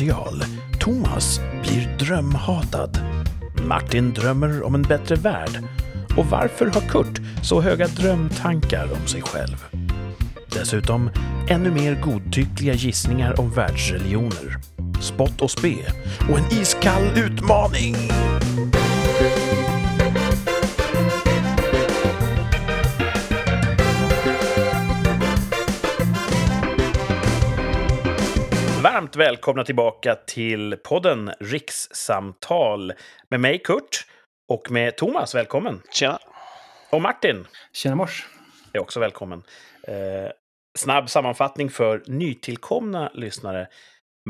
special. Thomas blir drömhatad. Martin drömmer om en bättre värld. Och varför har Kurt så höga drömtankar om sig själv? Dessutom ännu mer godtyckliga gissningar om världsreligioner. Spott och spe och en iskall utmaning! Varmt välkomna tillbaka till podden Rikssamtal med mig Kurt och med Thomas. Välkommen! Tjena! Och Martin Tjena mors! är också välkommen. Eh, snabb sammanfattning för nytillkomna lyssnare.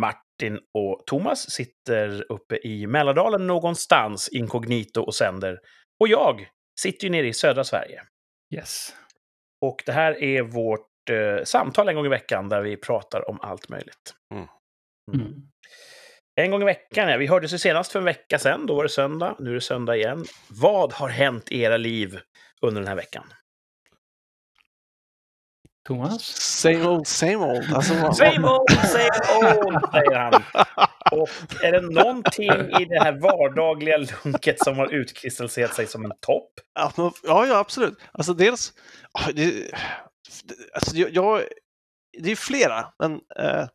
Martin och Thomas sitter uppe i Mälardalen någonstans inkognito och sänder. Och jag sitter ju nere i södra Sverige. Yes. Och det här är vårt eh, samtal en gång i veckan där vi pratar om allt möjligt. Mm. Mm. En gång i veckan, ja. Vi hördes ju senast för en vecka sedan. Då var det söndag. Nu är det söndag igen. Vad har hänt i era liv under den här veckan? Thomas? Same old, same old. Alltså, Same old, same old, säger han. Och är det någonting i det här vardagliga lunket som har utkristalliserat sig som en topp? Ja, ja, absolut. Alltså dels, ja, det, det- alltså, jag, jag, det är flera, men eh,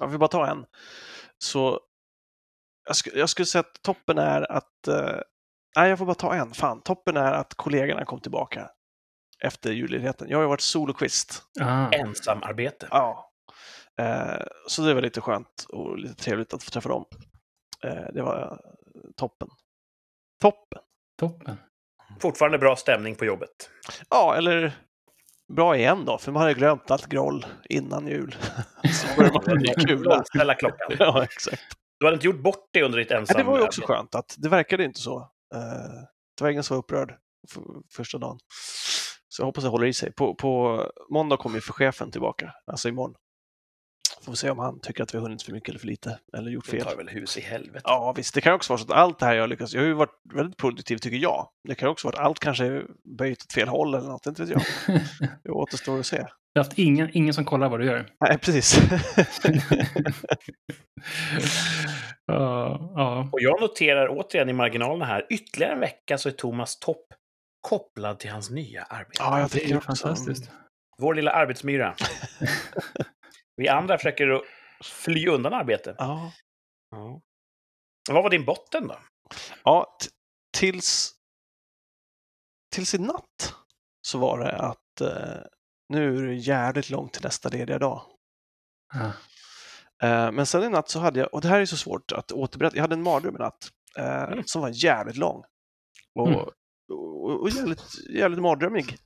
jag vill bara ta en. Så jag, sk, jag skulle säga att toppen är att, eh, nej jag får bara ta en, fan, toppen är att kollegorna kom tillbaka efter julledigheten. Jag har ju varit solokvist. Ah. Ensamarbete. Ja. Eh, så det var lite skönt och lite trevligt att få träffa dem. Eh, det var eh, toppen. Toppen! Toppen. Fortfarande bra stämning på jobbet. Ja, eller bra igen då, för man hade glömt allt groll innan jul. Så började man med kula. Ställa klockan. Ja, exakt. Du hade inte gjort bort det under ditt Ja, ensam... det var ju också skönt att det verkade inte så. Eh, Det var ingen som var upprörd för första dagen. Så jag hoppas det håller i sig. På, på måndag kommer ju för chefen tillbaka, alltså imorgon. Får vi se om han tycker att vi har hunnit för mycket eller för lite, eller gjort Det fel. tar väl hus i helvete. Ja, visst. Det kan också vara så att allt det här jag lyckats... Jag har ju varit väldigt produktiv, tycker jag. Det kan också vara att allt kanske är böjt åt fel håll eller något, inte vet jag. Det återstår att se. Du har haft ingen, ingen som kollar vad du gör. Nej, precis. Ja, ja. Och jag noterar återigen i marginalerna här, ytterligare en vecka så är Thomas topp kopplad till hans nya arbete. ja, jag det är tycker ju också... fantastiskt. Vår lilla arbetsmyra. Vi andra försöker fly undan arbete. Ja, Ja. Vad var din botten då? ja tills... Tills i natt så var det att eh, nu är det jävligt långt till nästa lediga dag. Ah. Eh, men sen i natt så hade jag, och det här är så svårt att återberätta, jag hade en mardröm i natt eh, Mm. som var jävligt lång. Och, Mm. och, och jävligt, jävligt mardrömmig.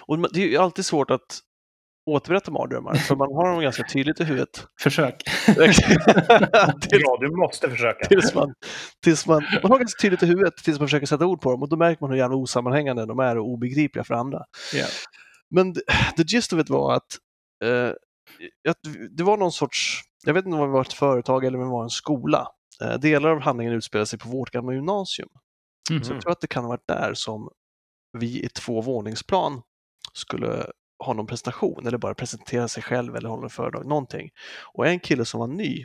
Och det är ju alltid svårt att återberätta mardrömmar, för man har dem ganska tydligt i huvudet. Försök. tills, Ja, du måste försöka. tills, man, tills man, man har ganska tydligt i huvudet tills man försöker sätta ord på dem och då märker man hur jävla osammanhängande de är och obegripliga för andra. Ja. Men the, the gist of it var att, eh, att det var någon sorts, jag vet inte om det var ett företag eller om det var en skola. Eh, delar av handlingen utspelar sig på vårt gamla gymnasium. Mm. Så jag tror att det kan ha varit där som vi i två våningsplan skulle ha någon presentation eller bara presentera sig själv eller hålla en föredrag, någonting. Och en kille som var ny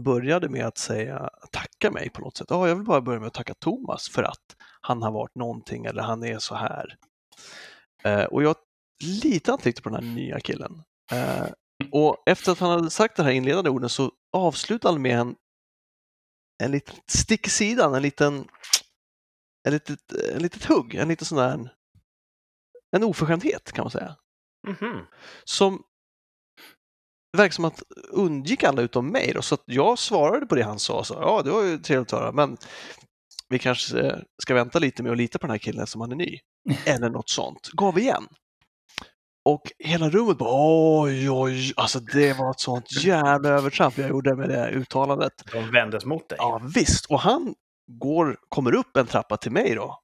började med att säga, tacka mig på något sätt. Ja, jag vill bara börja med att tacka Thomas för att han har varit någonting eller han är så här. Eh, och jag litade inte riktigt på den här nya killen. Eh, och efter att han hade sagt de här inledande orden så avslutade han med en, en liten stick i sidan, en liten en litet, en litet hugg, en liten sån där en oförskämdhet kan man säga. Mhm. Som verkar som att undgick alla utom mig. Då, så att jag svarade på det han sa. Så, ja, det var ju trevligt att höra, men vi kanske eh, ska vänta lite med att lita på den här killen som han är ny. Eller något sånt. Gav igen. Och hela rummet bara oj, oj, alltså det var ett sånt jävla övertramp jag gjorde med det uttalandet. De vändes mot dig. Ja visst, och han går, kommer upp en trappa till mig då.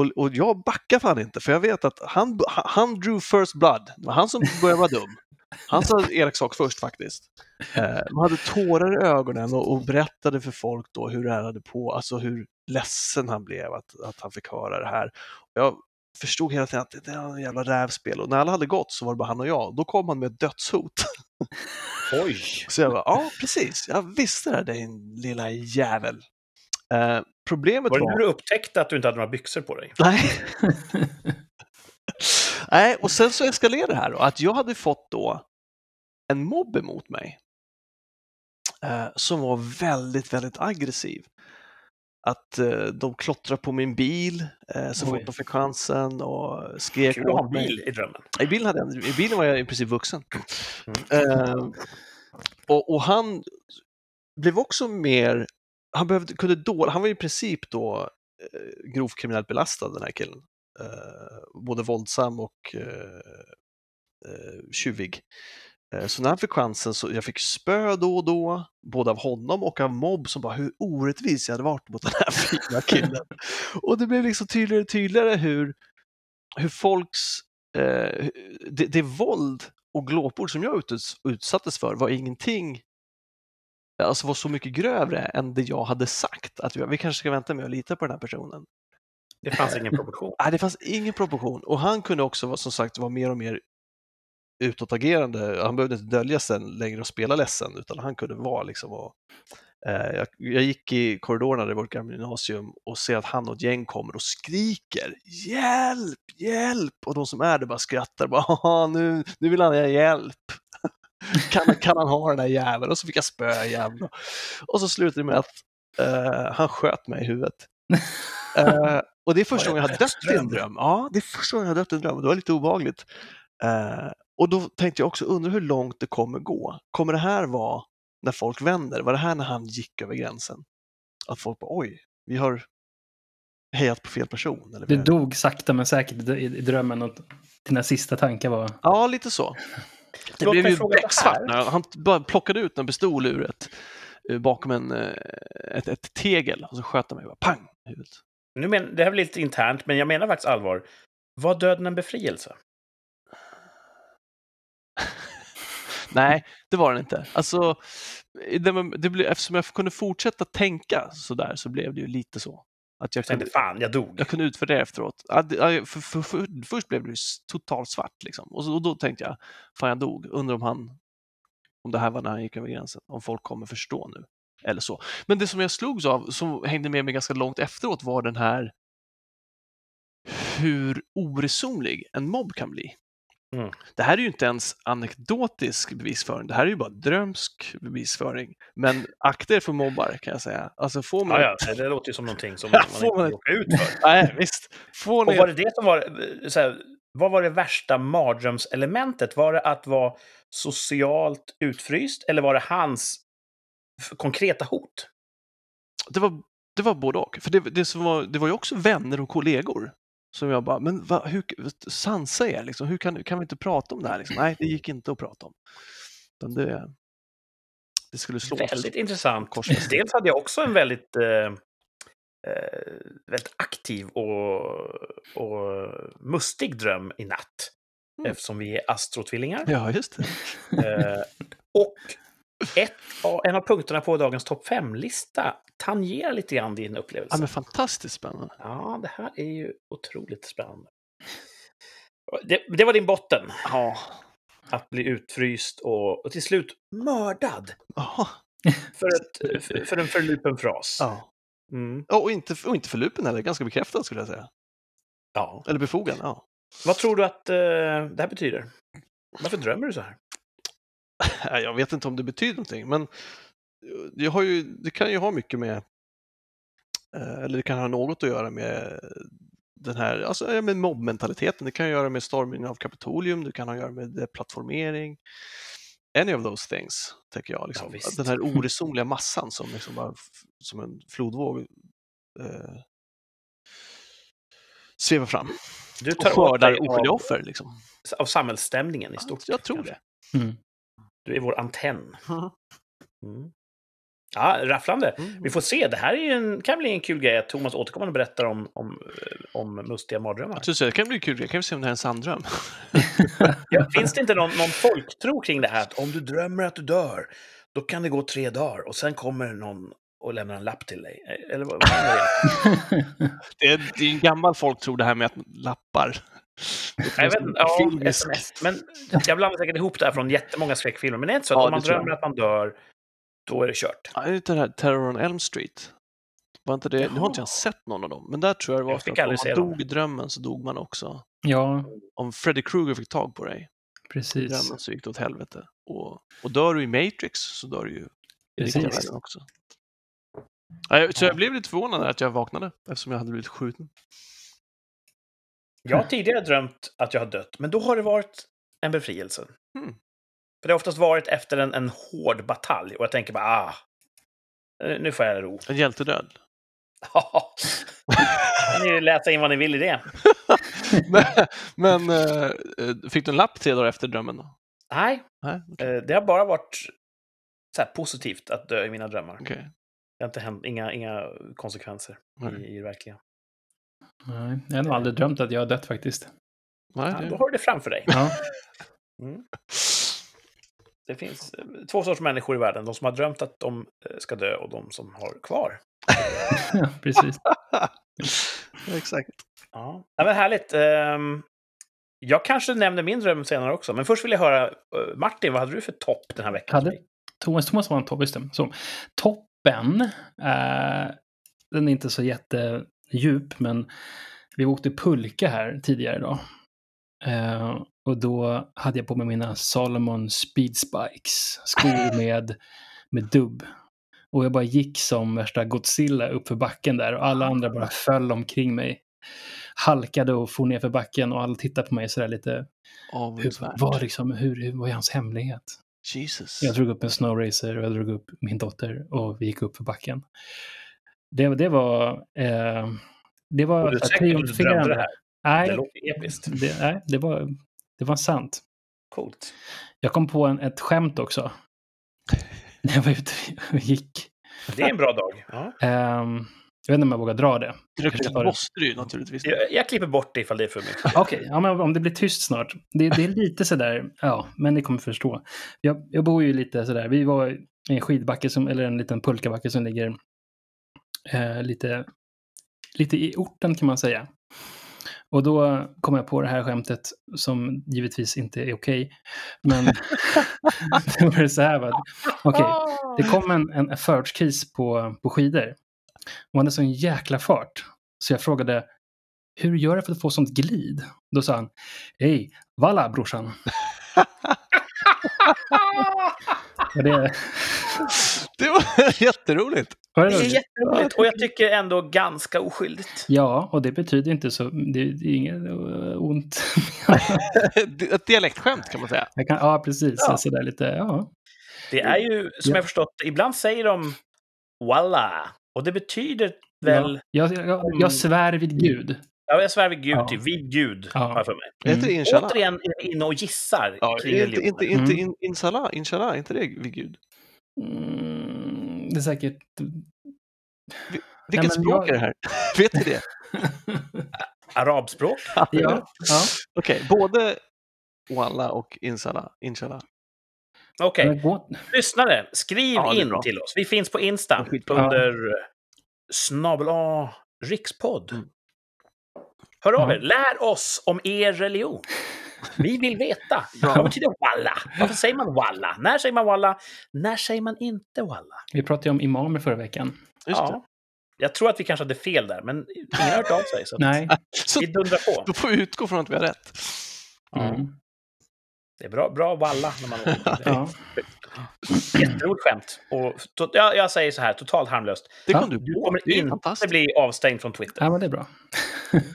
Och, och jag backar fan inte, för jag vet att han, han drew first blood. Det var han som började vara dum. Han sa elak sak först faktiskt. Eh, man hade tårar i ögonen och, och berättade för folk då hur det här hade på, alltså hur ledsen han blev att, att han fick höra det här. Jag förstod hela tiden att det är en jävla rävspel och när alla hade gått så var det bara han och jag. Då kom han med ett dödshot. Oj! Så jag bara, ja precis, jag visste det, din lilla jävel. Eh, problemet Var det var... när du upptäckte att du inte hade några byxor på dig? Nej. Nej, och sen så eskalerade det här då, att jag hade fått då en mobb emot mig. Eh, som var väldigt, väldigt aggressiv. Att eh, de klottrade på min bil eh, så Oj. fort de fick chansen och skrek Kul att ha åt en mig. bil i drömmen. I bilen, hade jag, I bilen var jag i princip vuxen. Eh, och, och han blev också mer, han behövde, kunde då, han var i princip då eh, grovt kriminellt belastad den här killen. Eh, både våldsam och eh, eh, tjuvig. Eh, Så när han fick chansen så jag fick spö då och då, både av honom och av mobb som bara hur orättvis jag hade varit mot den här fina killen. och det blev liksom tydligare och tydligare hur, hur folks, eh, det, det våld och glåpord som jag uts- utsattes för var ingenting, alltså var så mycket grövre än det jag hade sagt. Att vi, vi kanske ska vänta med att lita på den här personen. Det fanns ingen proportion. Nej, det fanns ingen proportion och han kunde också som sagt vara mer och mer utåtagerande. Han behövde inte dölja sig längre och spela ledsen utan han kunde vara liksom och, eh, jag, jag gick i korridorerna i vårt gamla gymnasium och ser att han och ett gäng kommer och skriker hjälp, hjälp och de som är där bara skrattar bara "Haha, nu, nu vill han ha hjälp. Kan, kan han ha den där jäveln? Och så fick jag spöa jäveln. Och så slutade det med att eh, han sköt mig i huvudet. Eh, och det är första det gången jag har dött i en dröm. Ja, det är första gången jag har dött i en dröm det var lite obehagligt. Eh, och då tänkte jag också, undra hur långt det kommer gå. Kommer det här vara när folk vänder? Var det här när han gick över gränsen? Att folk bara, oj, vi har hejat på fel person. Eller har- dog sakta men säkert i, i drömmen och dina sista tankar var... Ja, lite så. Det Låt blev ju becksvart när han bara plockade ut en pistol ur ett, eh, bakom en, eh, ett, ett tegel och så sköt han mig bara pang i huvudet. Nu men, det här blir lite internt, men jag menar faktiskt allvar. Var döden en befrielse? Nej, det var den inte. Alltså, det, det blev, eftersom jag kunde fortsätta tänka så där så blev det ju lite så. Att jag kunde, fan, jag dog. jag kunde utvärdera efteråt. För, för, för, först blev det totalt svart liksom. Och, så, och då tänkte jag, fan jag dog. Undrar om han, om det här var när han gick över gränsen. Om folk kommer förstå nu. Eller så. Men det som jag slogs av, som hängde med mig ganska långt efteråt, var den här hur oresonlig en mobb kan bli. Mm. Det här är ju inte ens anekdotisk bevisföring, det här är ju bara drömsk bevisföring. Men akta er för mobbar kan jag säga. Alltså får man... Ja, ja, det låter ju som någonting som man inte man- ut för. Nej, visst. Får Och ni... var det det som var, eh, så här, vad var det värsta mardrömselementet? Var det att vara socialt utfryst eller var det hans konkreta hot? det, var, det var både och. För det, det, var, det var ju också vänner och kollegor. Som jag bara, men va, hur, sansa er, liksom. hur kan, kan vi inte prata om det här? Liksom? Nej, det gick inte att prata om. Utan det, det skulle slå Väldigt intressant. Korsfäste. Dels hade jag också en väldigt, eh, eh, väldigt aktiv och, och mustig dröm i natt. Mm. Eftersom vi är astrotvillingar. Ja, just det. Eh, och ett, av- en av punkterna på dagens topp 5-lista tangerar lite grann din upplevelse. Ja, men fantastiskt spännande. Ja, det här är ju otroligt spännande. Det, det var din botten. Ja. Att bli utfryst och, och till slut mördad Jaha. för, ett, för, för en förlupen fras. Ja. Mm. Ja, och inte, och inte för lupen heller, ganska bekräftad skulle jag säga. ja. Eller befogad, ja. Vad tror du att eh, det här betyder? Varför drömmer du så här? Jag vet inte om det betyder någonting, men det, har ju, det kan ju ha mycket med, eh, eller det kan ha något att göra med den här, alltså ja, med mobbmentaliteten. Det kan ju göra med stormningen av Kapitolium, det kan ha att göra med deplattformering. Any of those things, tänker jag. Liksom. visst. den här oresonliga massan som liksom bara som en flodvåg eh, svevar fram Du och tar åt skördar dig oskyldiga offer. Liksom. av samhällsstämningen i stort. Jag tror kanske. det. Mm. Du är vår antenn. Mm. Ja, rafflande. Mm. Vi får se. Det här är ju en, kan bli en kul grej att Thomas återkommande berättar om, om, eh, om mustiga mardrömmar. Jag det kan bli kul, jag kan vi se om det här är en sann dröm. Ja, finns det inte någon, någon folktro kring det här att om du drömmer att du dör, då kan det gå tre dagar och sen kommer någon och lämnar en lapp till dig? Eller vad, vad är det? Det är, det är en gammal folktro det här med att lappar. Jag vet inte, ja. SMS. Men jag blandar säkert ihop det här från jättemånga skräckfilmer. Men det är inte så att Ja, om man drömmer att man dör, då är det kört. Ja, är det inte det här Terror on Elm Street? Var inte det? Nu har inte jag sett någon av dem, men där tror jag det var Jag att om man dog i drömmen så dog man också. ja, Om Freddy Krueger fick tag på dig i precis. drömmen så gick det åt helvete. Och, och dör du i Matrix så dör du ju i riktiga Precis. världen också. Så jag blev lite förvånad att jag vaknade eftersom jag hade blivit skjuten. Jag har tidigare drömt att jag har dött, men då har det varit en befrielse. Mm. För det har oftast varit efter en, en hård batalj och jag tänker bara, ah, nu får jag ro. En hjältedöd. Ja, ni läsa in vad ni vill i det. men men eh, fick du en lapp tre dagar efter drömmen då? Nej, Nej, okej. eh, det har bara varit så positivt att dö i mina drömmar. okej. Det har inte hänt, inga, inga konsekvenser Nej. i, i verkliga. Nej, jag har nog aldrig drömt att jag har dött faktiskt. Nej, Ja, det... då har du det framför dig. Ja, Mm. Det finns eh, två sorters människor i världen. De som har drömt att de eh, ska dö och de som har kvar. precis. Ja, Exakt. Ja, ja men härligt. Ehm, Jag kanske nämner min dröm senare också, men först vill jag höra, eh, Martin, vad hade du för topp den här veckan? Hade Thomas, Thomas var en topp, just det. Så, toppen, eh, den är inte så jättedjup, men vi åkte pulka här tidigare idag. Eh, och då hade jag på mig mina Salomon Speed Spikes, skor med, med dubb. Och jag bara gick som värsta Godzilla upp för backen där och alla andra bara föll omkring mig. Halkade och for ner för backen och alla tittade på mig sådär lite. Hur, Avundsvärt. vad, liksom, hur, hur, vad är hans hemlighet? Jesus. Jag drog upp en snowracer och jag drog upp min dotter och vi gick upp för backen. Det, det var... Eh, det var Och du att du drömde det här? Det Nej, låter episkt. det, nej det, var, det var sant. Coolt. Jag kom på en, ett skämt också. När jag var ute och gick. Det är en bra dag. Ja. Ehm, jag vet inte om jag vågar dra det. Det måste du naturligtvis. Jag, jag klipper bort det ifall det är för mycket. Okej, ja, men om det blir tyst snart. Det, det är lite sådär, ja, men ni kommer förstå. Jag, jag bor ju lite sådär, vi var i en skidbacke, som, eller en liten pulkabacke som ligger eh, lite, lite i orten kan man säga. Och då kom jag på det här skämtet som givetvis inte är okej. Men det var så här, okej, det kom en, en förortskris på, på skidor. Och han hade sån jäkla fart. Så jag frågade, hur gör du för att få sånt glid? Då sa han, hej, valla brorsan. Det, Det var jätteroligt. Det är roligt? jätteroligt och jag tycker ändå ganska oskyldigt. Ja, och det betyder inte så, det, det är inget eh, ont. Ett dialektskämt kan man säga. jag kan, ja, precis. Ja. Sådär lite, ja. Det är ju, som Ja. jag förstått ibland säger de walla. Och det betyder väl, Ja, jag, jag, jag svär vid Gud. ja. jag svär vid Gud, Ja. till vid Gud, Ja. har jag för mig. Mm. Inshallah? Återigen inne och gissar Ja, kring inte, inte, inte Mm. in, inshallah, inshallah, inte det vid Gud? Mm, det är säkert... Vilket men språk jag- är det här? Vet ni det? Arabspråk. ja, ja. Okej, både wallah och inshallah. inshallah. Okej, gå- lyssnare, skriv Ja, in bra. till oss. Vi finns på Insta under snabel A rikspodd. Mm. Hör av Ja. er, lär oss om er religion. Vi vill veta. Vad betyder walla? Varför säger man walla? När säger man walla? När säger man inte walla? Vi pratade ju om imamer förra veckan. Just det. Ja. Jag tror att vi kanske hade fel där, men ingen har hört av sig. Så Nej. Så vi dundrar på. då får vi utgå från att vi har rätt. Mm. Det är bra, bra walla när man åker. Ja. Jätteroligt skämt. Och, to- jag, jag säger så här, totalt harmlöst. Det kom du Du kommer Det inte bli avstängd från Twitter. ja, men det är bra.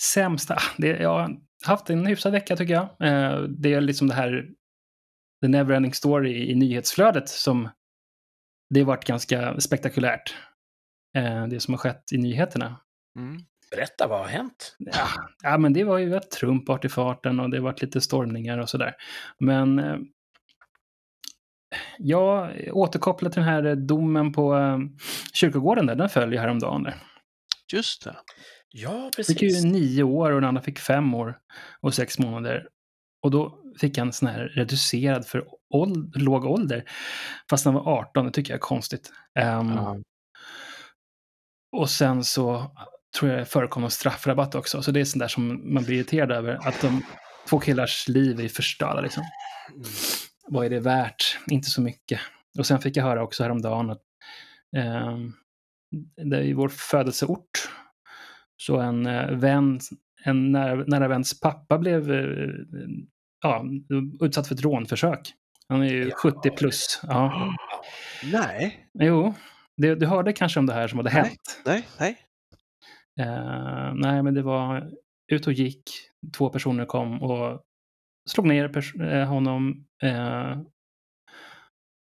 Sämsta? Det, jag har haft en hyfsad vecka tycker jag. Eh, Det är liksom det här The Neverending Story i nyhetsflödet som det har varit ganska spektakulärt. Eh, Det som har skett i nyheterna. Mm. Berätta, vad har hänt? Ja, ja, men det var ju att Trump vart i farten och det varit lite stormningar och sådär. Men eh, jag återkopplar till den här domen på eh, kyrkogården där, den föll ju häromdagen där. Just det. Ja, Fick ju precis. nio år och den andra fick fem år och sex månader. Och då fick han sån här reducerad för åld, låg ålder. Fast han var 18, det tycker jag är konstigt. Um, Ja. Och sen så tror jag det förekom någon straffrabatt också. Så det är sånt där som man blir irriterad över. Att de två killars liv är förstörda liksom. Mm. Vad är det värt? Inte så mycket. Och sen fick jag höra också häromdagen att eh, det är i vår födelseort så en eh, vän, en nära, nära väns pappa blev eh, ja, utsatt för ett rånförsök. Han är ju Ja. 70 plus. Ja. Nej, Jo, det, du hörde kanske om det här som hade Nej. hänt. nej, nej. Eh, nej, men det var ut och gick. Två personer kom och slog ner honom. Eh,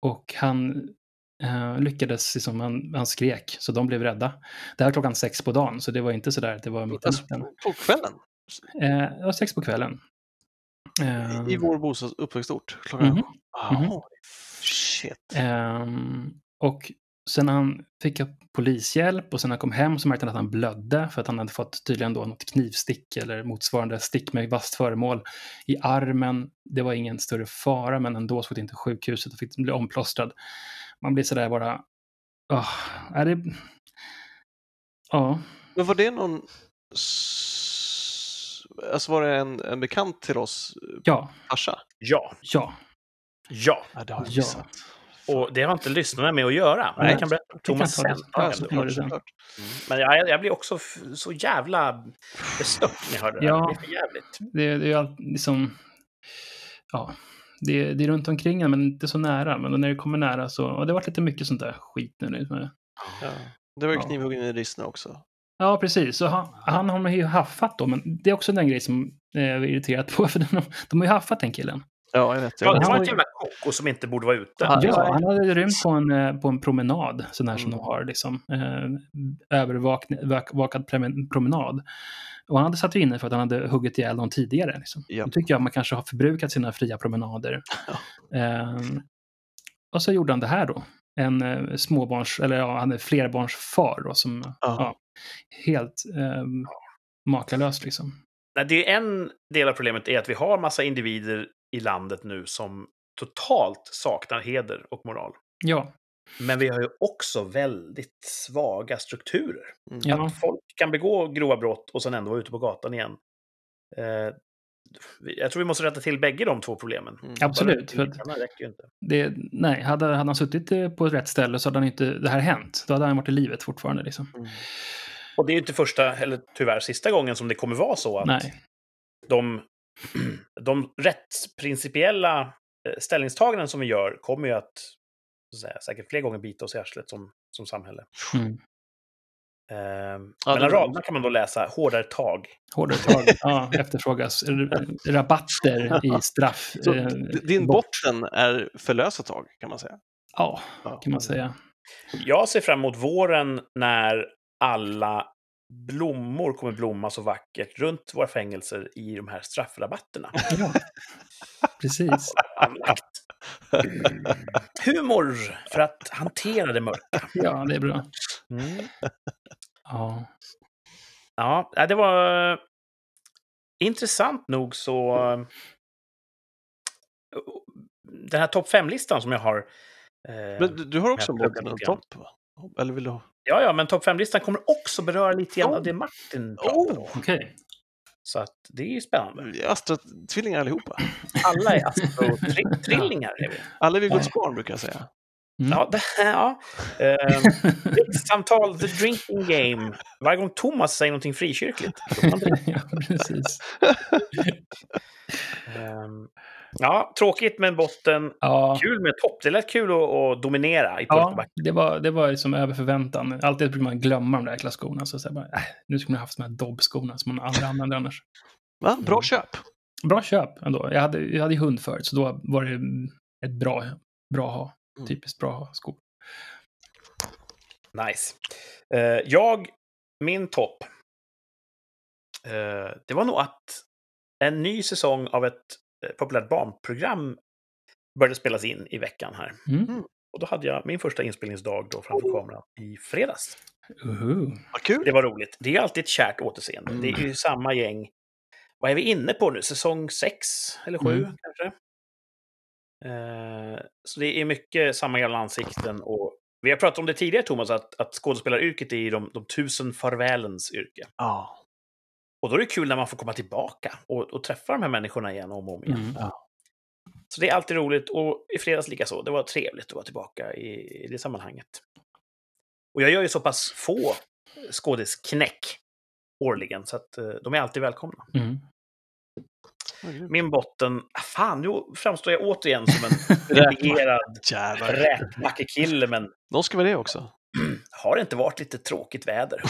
och han eh, lyckades, liksom, han, han skrek, så de blev rädda. Det här var klockan sex på dagen, så det var inte så där att det var mitt i Alltså, natten. på, kvällen? Eh, ja, sex på kvällen. Eh, I, vår bostads uppväxtort? Klockan? Mhm. Ah, Mhm. Shit. Ehm, och sen han fick polishjälp och sen när han kom hem så märkte han att han blödde för att han hade fått tydligen då något knivstick eller motsvarande stick med vasst föremål i armen. Det var ingen större fara men ändå så gick inte till sjukhuset och fick bli omplåstrad. Man blir sådär bara... Oh, är det... Ja, Men var det någon... Alltså var det en, en bekant till oss, ja, farsa? Ja, ja. ja. Ja, det har jag Ja. missat. Och det har inte lyssnarna med att göra. Men jag kan berätta om Thomas det. sen. Ja, det. Mm. Men jag, jag blir också så jävla bestört när jag hör det. Ja. Det är för jävligt. Det, det är ju allt liksom... Ja, det, det är runt omkring en men inte så nära. Men när det kommer nära så... Och det har varit lite mycket sånt där skit nu. Med, Ja. Det var ju Ja. knivhuggen i Rissne också. Ja, precis. Så han, han har man ju haffat då, men det är också den grej som eh, jag är irriterad på, för de, de har ju haffat den killen. Ja, jag vet. Ja, det var har ett jävla koko som inte borde vara ute. Ja, Ja, han hade rymt på en, eh, på en promenad, sån här som Mm. de har, liksom, eh, övervakad promenad. Och han hade satt inne för att han hade huggit ihjäl någon tidigare. Liksom. Ja. Då tycker jag att man kanske har förbrukat sina fria promenader. Eh, och så gjorde han det här då. En eh, småbarns, eller ja, han är flerbarnsfar då, som Ja. ja, helt eh, makalöst liksom. Nej, det är en del av problemet är att vi har massa individer i landet nu som totalt saknar heder och moral. Ja, Men vi har ju också väldigt svaga strukturer. Mm. ja. Att folk kan begå grova brott och sen ändå vara ute på gatan igen. Eh, jag tror vi måste rätta till bägge de två problemen. Mm. Absolut, för det räcker ju inte. Det, nej, hade, hade han suttit eh, på rätt ställe så hade han inte det här hänt. Då hade han varit i livet fortfarande. Liksom. Mm. Och det är ju inte första, eller tyvärr sista gången som det kommer vara så att Nej, de, de rättsprincipiella eh, ställningstaganden som vi gör kommer ju att, så att säga, säkert fler gånger bita oss i arslet som, som samhälle. mm. Eh, Ja, mellan raderna kan man då läsa hårdare tag. hårdare tag. ja, efterfrågas rabatter i straff. Så eh, din bort. botten är förlösa tag, kan man säga. Ja, Ja. kan man säga. Jag ser fram emot våren när alla blommor kommer blomma så vackert runt våra fängelser i de här straffrabatterna. Ja, precis. Humor för att hantera det mörka. Ja, det är bra. Mm. Ja, Ja, nej, det var eh, intressant nog så... eh, Den här topp 5-listan som jag har... eh, Men du, du har också en topp? Eller vill du ha? Ja, ja, men topp 5-listan kommer också beröra lite grann av det Martin pratade om. okej. Så att det är ju spännande. Vi är Astra-tvillingar allihopa. Alla är astro-trillingar. Alla är vi Guds barn, brukar jag säga. Mm. Ja, det, ja. Eh, Rikssamtal, the drinking game. Varje gång Thomas säger någonting frikyrkligt. ja, precis. Ehm, Ja, tråkigt med en botten. Ja, Kul med topp. Det lät kul att, att dominera i ja det var, det var liksom över förväntan. Alltid brukar man glömma de där jäkla skorna. Så, så bara, äh, nu skulle man haft de här Dobb-skorna som man aldrig använder annars. Va? Bra Mm. köp. Bra köp ändå. Jag hade, jag hade ju hund förut, så då var det ett bra, bra ha. Mm. Typiskt bra ha skor. Nice. Eh, jag, min topp. eh, det var nog att en ny säsong av ett populärt barnprogram började spelas in i veckan här. Mm. Och då hade jag min första inspelningsdag då framför kameran i fredags. Vad kul. Det var roligt. Det är alltid ett kärt återseende. Mm. Det är ju samma gäng vad är vi inne på nu? Säsong 6 eller 7 Mm. kanske? Eh, så det är mycket samma gamla ansikten. Och vi har pratat om det tidigare, Thomas, att, att skådespelaryrket är de, de tusen farvälens yrke. Ja. Och då är det kul när man får komma tillbaka och, och träffa de här människorna igen om och om igen. Mm. Så det är alltid roligt och i fredags lika så. Det var trevligt att vara tillbaka i, i det sammanhanget. Och jag gör ju så pass få skådisknäck årligen så att eh, de är alltid välkomna. Mm. Min botten, ah, fan nu framstår jag återigen som en redigerad Jävlar. räkmackekille men De ska vara det också. har det inte varit lite tråkigt väder?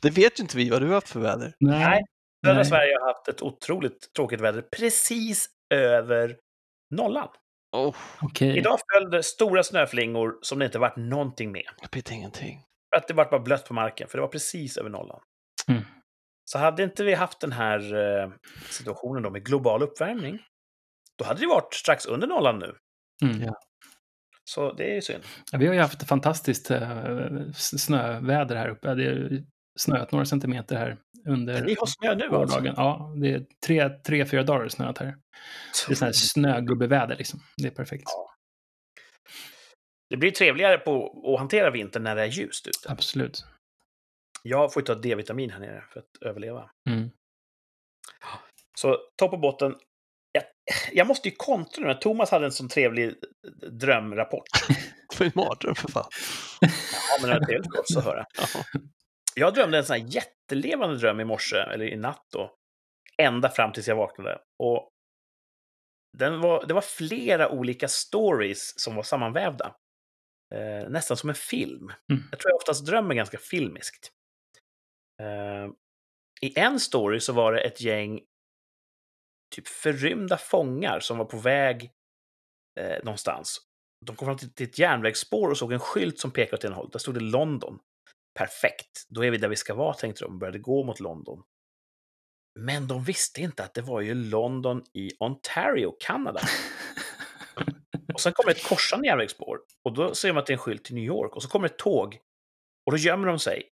det vet ju inte vi vad du har haft för väder. Nej. Södra. Sverige har haft ett otroligt tråkigt väder precis över nollan. Oh, Okej. Idag föll det stora snöflingor som det inte varit någonting med. blir ingenting. Att det var bara blött på marken, för det var precis över nollan. Mm. Så hade inte vi haft den här eh, situationen då med global uppvärmning, då hade det varit strax under nollan nu. Mm. Ja. Så det är ju synd. Ja, Vi har ju haft fantastiskt eh, snöväder här uppe. Det har snöat några centimeter här under Ni har snö nu alltså? Ja, det är tre, tre, fyra dagar snöat här. Det är sån här snögubbeväder liksom. Det är perfekt. Ja. Det blir trevligare på att hantera vintern när det är ljust ute. Absolut. Jag får ju ta D-vitamin här nere för att överleva. Mm. Så topp och botten. Jag, måste ju kontra nu. Thomas hade en sån trevlig drömrapport. Det var en mardröm för fan. Ja, men det var trevligt oss att höra. Ja. Jag drömde en sån här jättelevande dröm i morse, eller i natt då. Ända fram tills jag vaknade. Och den var, det var flera olika stories som var sammanvävda. Eh, nästan som en film. Mm. Jag tror jag oftast drömmer ganska filmiskt. Eh, I en story så var det ett gäng typ förrymda fångar som var på väg eh, någonstans. De kom fram till, till ett järnvägsspår och såg en skylt som pekade åt ena hållet. Där stod det London. Perfekt, då är vi där vi ska vara, tänkte de och började gå mot London. Men de visste inte att det var ju London i Ontario, Kanada. Och sen kommer ett korsande järnvägsspår och då ser man att det är en skylt till New York och så kommer ett tåg och då gömmer de sig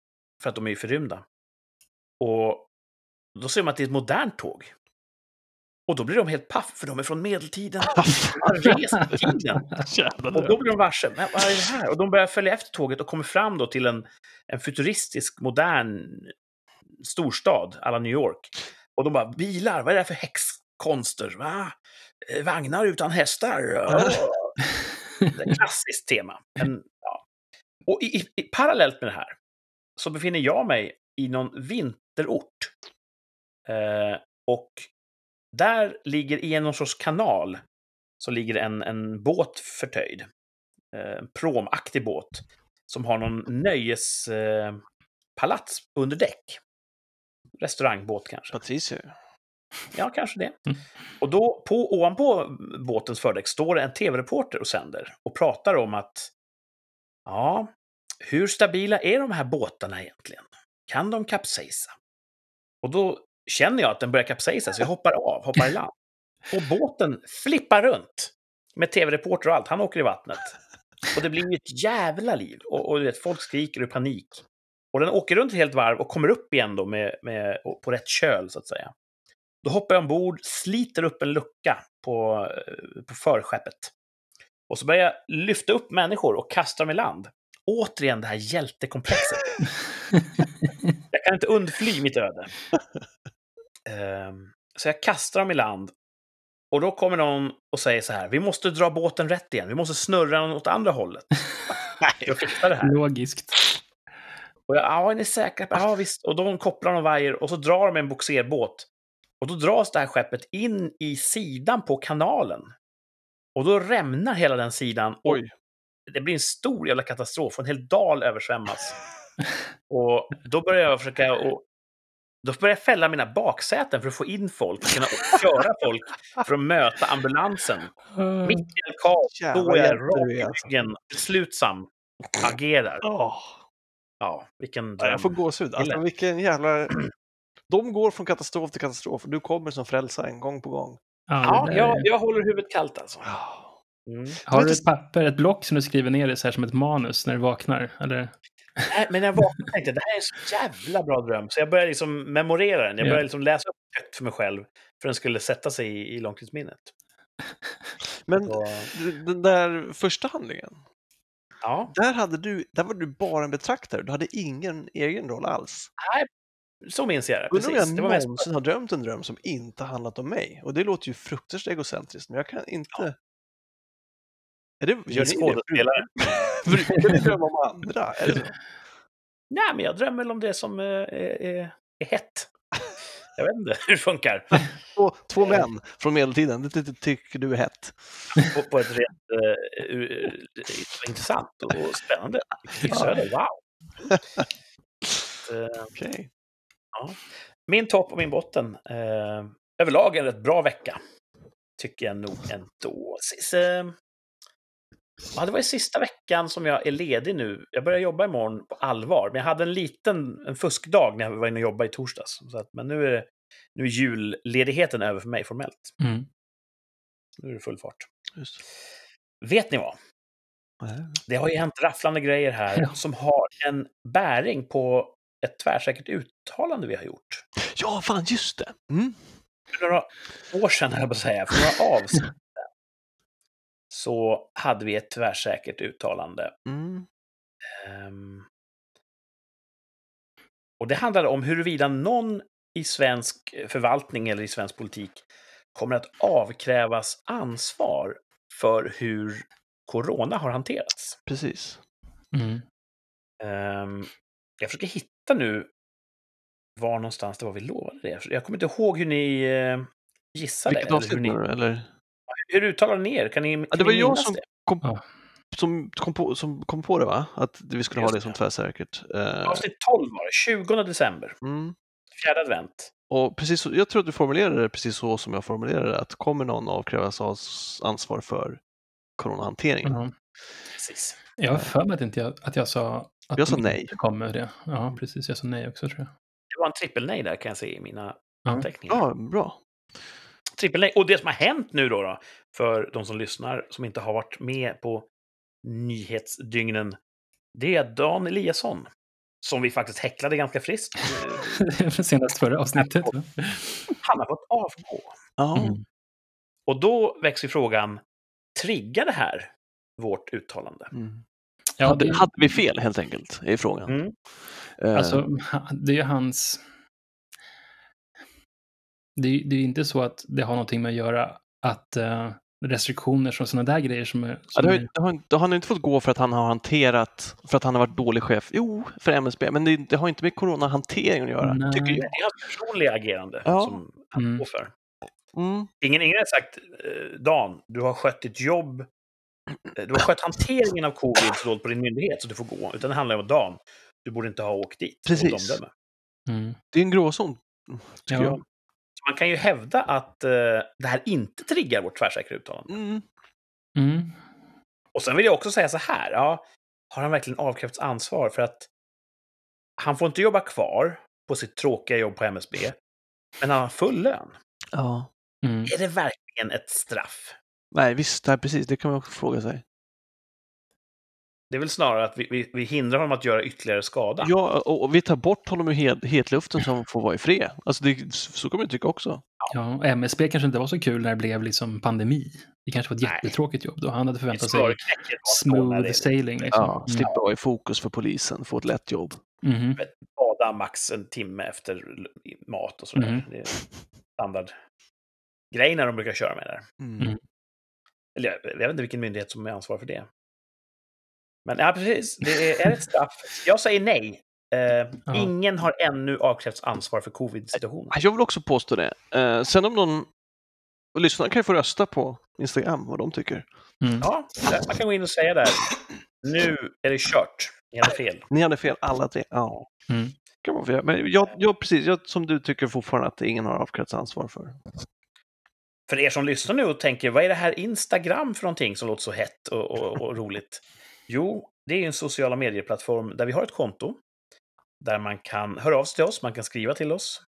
för att de är ju förrymda. Och då ser man att det är ett modernt tåg. Och då blir de helt paff för de är från medeltiden. Och då blir de varse. Men vad är det här? Och de börjar följa efter tåget och kommer fram då till en, en futuristisk, modern storstad, alla New York. Och de bara, bilar, vad är det här för häxkonster? Va? Eh, Vagnar utan hästar? Åh. Det är ett klassiskt tema. Men, ja. Och i, i, i, parallellt med det här så befinner jag mig i någon vinterort. Eh, och där ligger i en någon sorts kanal så ligger en, en båt förtöjd. Eh, En promaktig båt som har någon nöjespalats eh, under däck. Restaurangbåt kanske. Patricio. Ja, kanske det. Mm. Och då på, ovanpå båtens fördäck står det en tv-reporter och sänder och pratar om att ja, hur stabila är de här båtarna egentligen? Kan de kapsejsa? Och då känner jag att den börjar kapsejsa, så jag hoppar av, hoppar i land. Och båten flippar runt med tv-reporter och allt. Han åker i vattnet. Och det blir ju ett jävla liv. Och, och vet, folk skriker i panik. Och den åker runt ett helt varv och kommer upp igen då med, med, på rätt köl, så att säga. Då hoppar jag ombord, sliter upp en lucka på, eh, på förskeppet. Och så börjar jag lyfta upp människor och kasta dem i land. Återigen det här hjältekomplexet. Jag kan inte undfly mitt öde. Ehm, så jag kastar dem i land. Och då kommer någon och säger så här, vi måste dra båten rätt igen, vi måste snurra den åt andra hållet. Jag fixar det här. Logiskt. Och jag, ja, är ni säkra? på- Ja, visst. Och de kopplar någon vajer och så drar de en boxerbåt. Och då dras det här skeppet in i sidan på kanalen. Och då rämnar hela den sidan. Och Oj. det blir en stor jävla katastrof och en hel dal översvämmas. och då börjar jag försöka och då börjar jag fälla mina baksäten för att få in folk och kunna köra folk för att möta ambulansen. Mitt i en kaos Jävla står jag rak är, i ryggen, beslutsam, agerar. Åh. Ja, vilken Ja, jag får dröm. gåshud. Alltså vilken jävla... De går från katastrof till katastrof och du kommer som frälsaren gång på gång. Ja, där jag, är- jag håller huvudet kallt alltså. Ja. Mm. Har du ett papper, ett block som du skriver ner det så här som ett manus när du vaknar? Eller? Nej, Men jag vaknade och tänkte det här är en så jävla bra dröm. Så jag började liksom memorera den. Jag Ja. började liksom läsa upp högt för mig själv. För den skulle sätta sig i, i långtidsminnet. Men Så, den där första handlingen, ja, där, hade du, där var du bara en betraktare. Du hade ingen egen roll alls. så minns jag det. Undrar om jag Det var mest någonsin har drömt en dröm som inte handlat om mig. Och det låter ju fruktansvärt egocentriskt, men jag kan inte... Är det, Gör skådespelare. Brukar ni drömma om andra? Är? Nej, men jag drömmer väl om det som eh, är, är, är hett. Jag vet inte hur det funkar. Två, två män från medeltiden, det, det tycker du är hett. På, på ett rent eh, ur- eh, intressant och spännande livsöde. Wow! Eh, Okej. Min topp och min botten. Eh, överlag en rätt bra vecka. Tycker jag nog ändå. Sis, eh, ja, det var ju sista veckan som jag är ledig nu. Jag börjar jobba imorgon på allvar. Men jag hade en liten en fuskdag när jag var inne och jobbade i torsdags. Så att, men nu är, nu är julledigheten över för mig formellt. Mm. Nu är det full fart. Just. Vet ni vad? Det har ju hänt rafflande grejer här Ja. som har en bäring på ett tvärsäkert uttalande vi har gjort. Ja, fan just det! Mm. För några år sedan, höll jag på att säga, för några avsnitt så hade vi ett tvärsäkert uttalande. Mm. Ehm, och det handlade om huruvida någon i svensk förvaltning eller i svensk politik kommer att avkrävas ansvar för hur corona har hanterats. Precis. Mm. Ehm, jag försöker hitta nu var någonstans det var vi lovade det. Jag kommer inte ihåg hur ni uh, gissade. Vilket eller avsnitt hur, ni, menar du, eller? Hur uttalade ni er? Kan ni, Ja, kan det var ni jag som det? kom, Ja. som, kom på, som kom på det, va? Att vi skulle ha Just det som tvärsäkert. Eh, Avsnitt 12 var det, 20 december, mm. fjärde advent. Och precis jag tror att du formulerade det precis så som jag formulerade det, att kommer någon avkrävas ans- ansvar för coronahanteringen? Ja. Precis. Jag har för mig att, inte jag, att jag sa att Jag sa nej. inte kommer det. Ja, precis. Jag sa nej också tror jag. Det var en trippel-nej där kan jag se i mina Ja. anteckningar. Ja, bra. Trippel-nej. Och det som har hänt nu då, då, för de som lyssnar, som inte har varit med på nyhetsdygnen, det är Dan Eliasson, som vi faktiskt häcklade ganska friskt. Senast förra avsnittet. Han har fått avgå. Ja. Mm. Och då växer frågan, triggar det här vårt uttalande? Mm. Ja, det, hade vi fel helt enkelt, är frågan. Mm. Eh, alltså, det är hans... Det är, det är inte så att det har någonting med att göra att eh, restriktioner som sådana där grejer som är... ja, Som det har, är ju- det har, inte- han har inte fått gå för att han har hanterat, för att han har varit dålig chef. Jo, för MSB, men det, det har inte med coronahanteringen att göra, Nej. tycker Det jag. är hans personliga agerande Ja. som han Mm. står för. Mm. Ingen, ingen har sagt, eh, Dan, du har skött ditt jobb, eh, du har skött hanteringen av covid så dåligt på din myndighet så du får gå. Utan det handlar om Dan, du borde inte ha åkt dit. Precis. Mm. Det är en gråzon, tycker Ja. jag. Man kan ju hävda att eh, det här inte triggar vårt tvärsäkra uttalande. Mm. Mm. Och sen vill jag också säga så här, ja, har han verkligen avkrävts ansvar för att han får inte jobba kvar på sitt tråkiga jobb på MSB, men han har full lön. Ja. Mm. Är det verkligen ett straff? Nej, visst, nej, precis, det kan man också fråga sig. Det är väl snarare att vi, vi, vi hindrar honom att göra ytterligare skada. Ja, och, och vi tar bort honom ur het, hetluften så han får vara i fred. Alltså det, så kommer jag tycka också. Ja, MSB kanske inte var så kul när det blev liksom pandemi. Det kanske var ett Nej. jättetråkigt jobb då. Han hade förväntat sig smooth sailing. Liksom. Ja, slippa vara i fokus för polisen, få ett lätt jobb. Mm. Bada max en timme efter mat och sådär. Mhm. Det är standard grejerna de brukar köra med där. Mm. Eller jag, jag vet inte vilken myndighet som är ansvarig för det. Men ja, precis. Det är, är ett straff. Jag säger nej. Eh, Ingen har ännu avkrävts ansvar för covid-situationen. Jag vill också påstå det. Eh, sen om någon och lyssnarna kan ju få rösta på Instagram vad de tycker. Mm. Ja, man kan gå in och säga där. Nu är det kört. Ni hade fel. Ni hade fel alla tre. Ja. Mm. Kan man få. Men jag, jag, precis, jag, som du tycker fortfarande att ingen har avkrävts ansvar för. För er som lyssnar nu och tänker, vad är det här Instagram för någonting som låter så hett och, och, och roligt? Jo, det är en sociala medieplattform där vi har ett konto. Där man kan höra av sig till oss, man kan skriva till oss.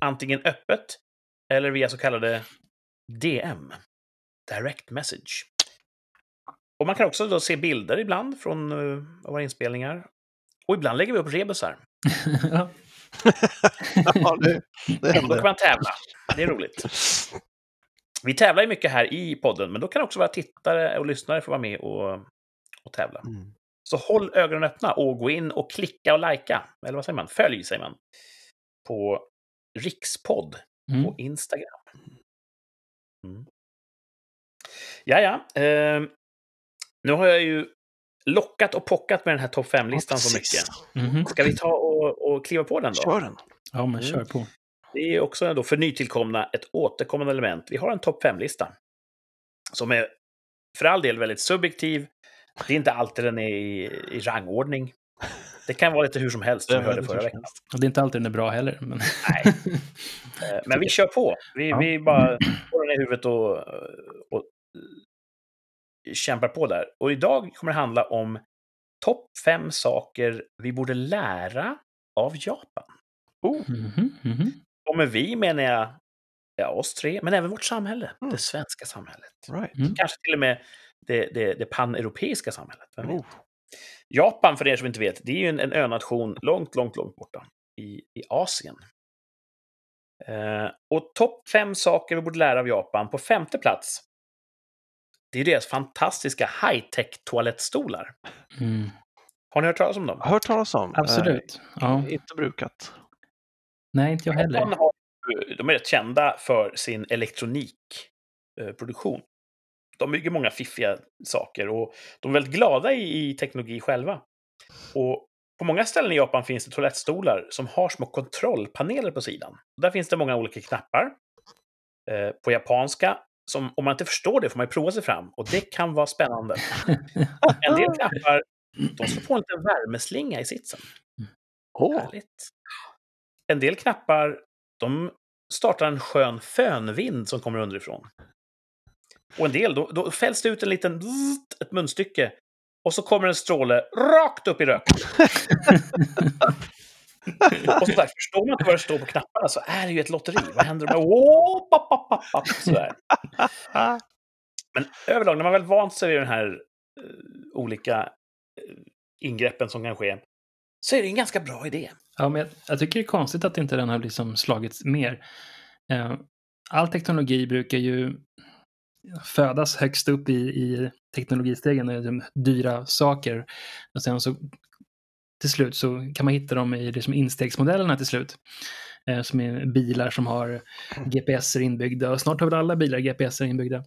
Antingen öppet eller via så kallade DM. Direct message. Och man kan också då se bilder ibland från uh, våra inspelningar. Och ibland lägger vi upp rebusar. ja. Ja, det, det då kan man tävla. Det är roligt. Vi tävlar ju mycket här i podden, men då kan också våra tittare och lyssnare få vara med och, och tävla. Mm. Så håll ögonen öppna och gå in och klicka och lajka. Eller vad säger man? Följ, säger man. På Rikspodd Mm. på Instagram. Mm. Ja, ja. Eh, nu har jag ju lockat och pockat med den här topp 5-listan så precis. mycket. Mhm. Ska vi ta och, och kliva på den då? Kör den. Ja, men Mm. kör på. Det är också då för nytillkomna ett återkommande element. Vi har en topp 5-lista. Som är för all del väldigt subjektiv. Det är inte alltid den är i, i rangordning. Det kan vara lite hur som helst, som vi hörde förra veckan. Och det är inte alltid den är bra heller. Men... Nej. Eh, Men vi kör på. Vi, Ja. vi bara håller ner huvudet och, och kämpar på där. Och idag kommer det handla om topp fem saker vi borde lära av Japan. Oh, Mhm, mhm. Och med vi menar jag ja, oss tre, men även vårt samhälle. Mm. Det svenska samhället. right. Mm. Kanske till och med det, det, det paneuropeiska samhället. Vem vet? Oh. Japan, för er som inte vet, det är ju en, en önation långt, långt, långt borta i, i Asien. Eh, och topp fem saker vi borde lära av Japan på femte plats. Det är deras fantastiska high-tech toalettstolar. Mm. Har ni hört talas om dem? Hört talas om. Absolut. Ja. Eh, inte brukat. Nej, inte jag Japan heller. har, de är rätt kända för sin elektronikproduktion. De bygger många fiffiga saker och de är väldigt glada i, i teknologi själva. Och på många ställen i Japan finns det toalettstolar som har små kontrollpaneler på sidan. Där finns det många olika knappar. Eh, på japanska, som om man inte förstår det får man ju prova sig fram. Och det kan vara spännande. En del knappar, de ska få en liten värmeslinga i sitsen. Åh, Härligt. En del knappar, de startar en skön fönvind som kommer underifrån. Och en del, då, då fälls det ut en liten bzzzt, ett munstycke. Och så kommer en stråle rakt upp i röken. och som sagt, förstår man inte vad det står på knapparna så är det ju ett lotteri. Vad händer med... Åh, pop, pop, pop, pop, sådär. Men överlag, när man väl vant sig vid den här uh, olika uh, ingreppen som kan ske, så är det en ganska bra idé. Ja, men jag, jag tycker det är konstigt att inte den har liksom slagits mer. Uh, All teknologi brukar ju födas högst upp i, i teknologistegen, de dyra saker. Och sen så till slut så kan man hitta dem i liksom instegsmodellerna till slut. Eh, som är bilar som har GPS inbyggda och snart har väl alla bilar GPS inbyggda.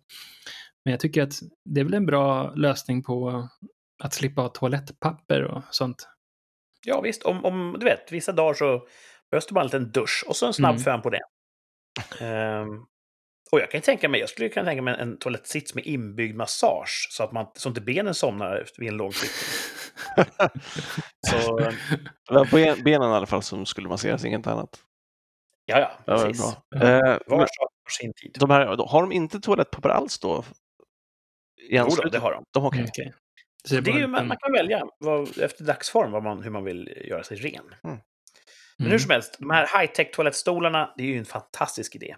Men jag tycker att det är väl en bra lösning på att slippa ha toalettpapper och sånt. Ja, visst. Om, om du vet, vissa dagar så behövs det bara en liten dusch och så en snabb Mm. fön på det. Ehm, och jag kan tänka mig, jag skulle kunna tänka mig en, en toalettsits med inbyggd massage så att man, så inte benen somnar efter vid en lång sittning. så, var ben- benen i alla fall som skulle masseras, inget annat. ja, ja, precis. bra. Ja. Eh, Var men på sin tid. de här, har de inte toalettpapper alls då? Jo då, det har de. De har. Mm, Okej. Så det är Det är ju, man, man kan välja vad, efter dagsform vad man, hur man vill göra sig ren. Men Mm. hur som helst, de här high-tech toalettstolarna, det är ju en fantastisk idé.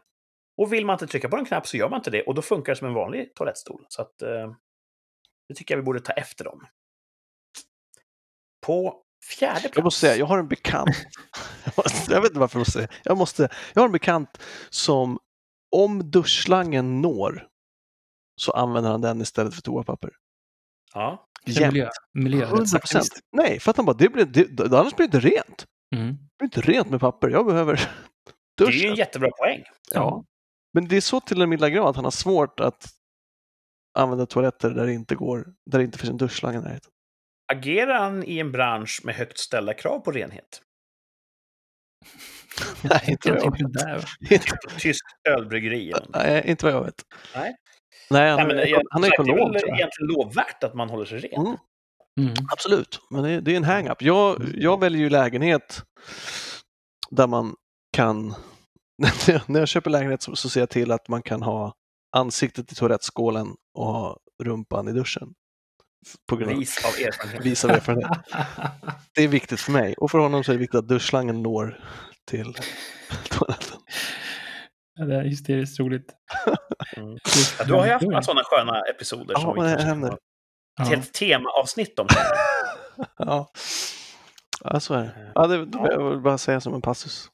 Och vill man inte trycka på en knapp så gör man inte det och då funkar det som en vanlig toalettstol. Så att, eh, det tycker jag vi borde ta efter dem. På fjärde plats. Jag måste säga, jag har en bekant. Jag vet inte varför jag måste säga. Jag, måste, jag har en bekant som om duschslangen når så använder han den istället för toapapper. Ja, För miljö, miljö 100 procent. Nej, för att han bara, det blir, det, annars blir det inte rent. Mm. Det blir inte rent med papper. Jag behöver det är ju duschen. en jättebra poäng. Ja. Men det är så till en milda grad att han har svårt att använda toaletter där det inte går, där det inte finns en duschslang i närheten. Agerar han i en bransch med högt ställda krav på renhet? Nej, inte vad Jag vet. Tysk ölbryggeri nej, inte vad jag vet. Nej. Nej, han, Nej, men är, jag, han är ekonom. Det är väl egentligen lovvärt att man håller sig ren. Mm. Mm. Absolut, men det, det är en hang-up. Jag, jag väljer ju lägenhet där man kan, när jag köper lägenhet så, så ser jag till att man kan ha ansiktet i toalettskålen och ha rumpan i duschen. På grund av Vis av erfarenhet. vis av erfarenhet. Det är viktigt för mig och för honom så är det viktigt att duschslangen når till toaletten. Ja, det är hysteriskt roligt. Mm. Ja, du har ju haft några sådana sköna episoder Ja, som vi men det händer. ett Ja. helt temaavsnitt om. Ja. Ja, så är det. Ja, det, det jag vill bara säga som en passus.